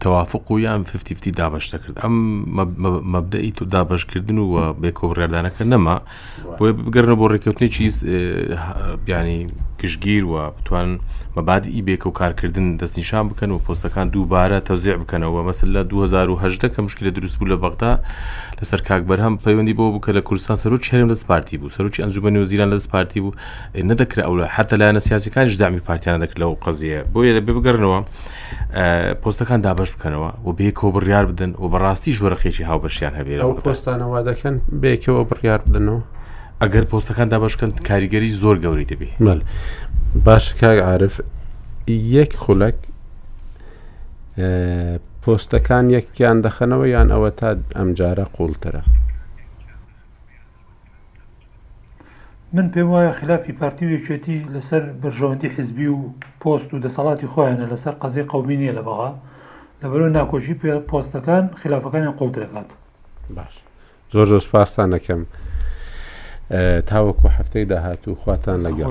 توافق و یان 50 دابش دەکرد ئەم مەبدەئی تو دابشکردن و بێکۆ بڕێدانەکە نەما بۆیە بگەڕنەوە بۆ ڕێککەوتنێکی بیانی گشتگیر و بتوان مەباد ئی بێکە و کارکردن دەستنیشان بکەن و پۆستەکان دووبارە تەوزیع بکەنەوە مەسل لە 2010 کە مشکلە دروست بوو لە بەغدا لەسەر کاک بەرهەم پەیوەندی بۆ بکە لە کوردستان سەرۆک چێرم دەست پارتی بوو سەرۆکی ئەنجومی وزیران لەست پارتی بوو نەدەکرا ئەو حتا لایەنە سیاسەکانیش دامی پارتیانە دەکرد لەو قەزیە بۆیە دەبێ بگەڕنەوە پۆستەکان دابش بکەنەوە و بێکەوە بڕیار بدەن و بەڕاستی ژۆرەخێکی هاوبەشیان هەبێت ئەو پۆستانەوە دەکەن بێکەوە بڕیار بدەنەوە ئەگەر پۆستەکان دابشکەن کاریگەری زۆر گەوری دەبێ باش کاگ عاعرف یەک خولەک پۆستەکان یەکیان دەخەنەوە یان ئەوە تا ئەمجارە قوڵترە من پێم وایە خلافی پارتی و یەکێتی لەسەر بەرژەوەندی حزبی و پۆست و دەسەڵاتی خۆیانە لەسەر قەزی قومی نیە لە بەغا لەبەرو ناکۆشی پێ پۆستەکان خلافەکانیان قوڵ دەکات باش زۆر زۆر سپاستان نەکەم تاوەکو هەفتەی داهاتوو خواتان لەگەڵ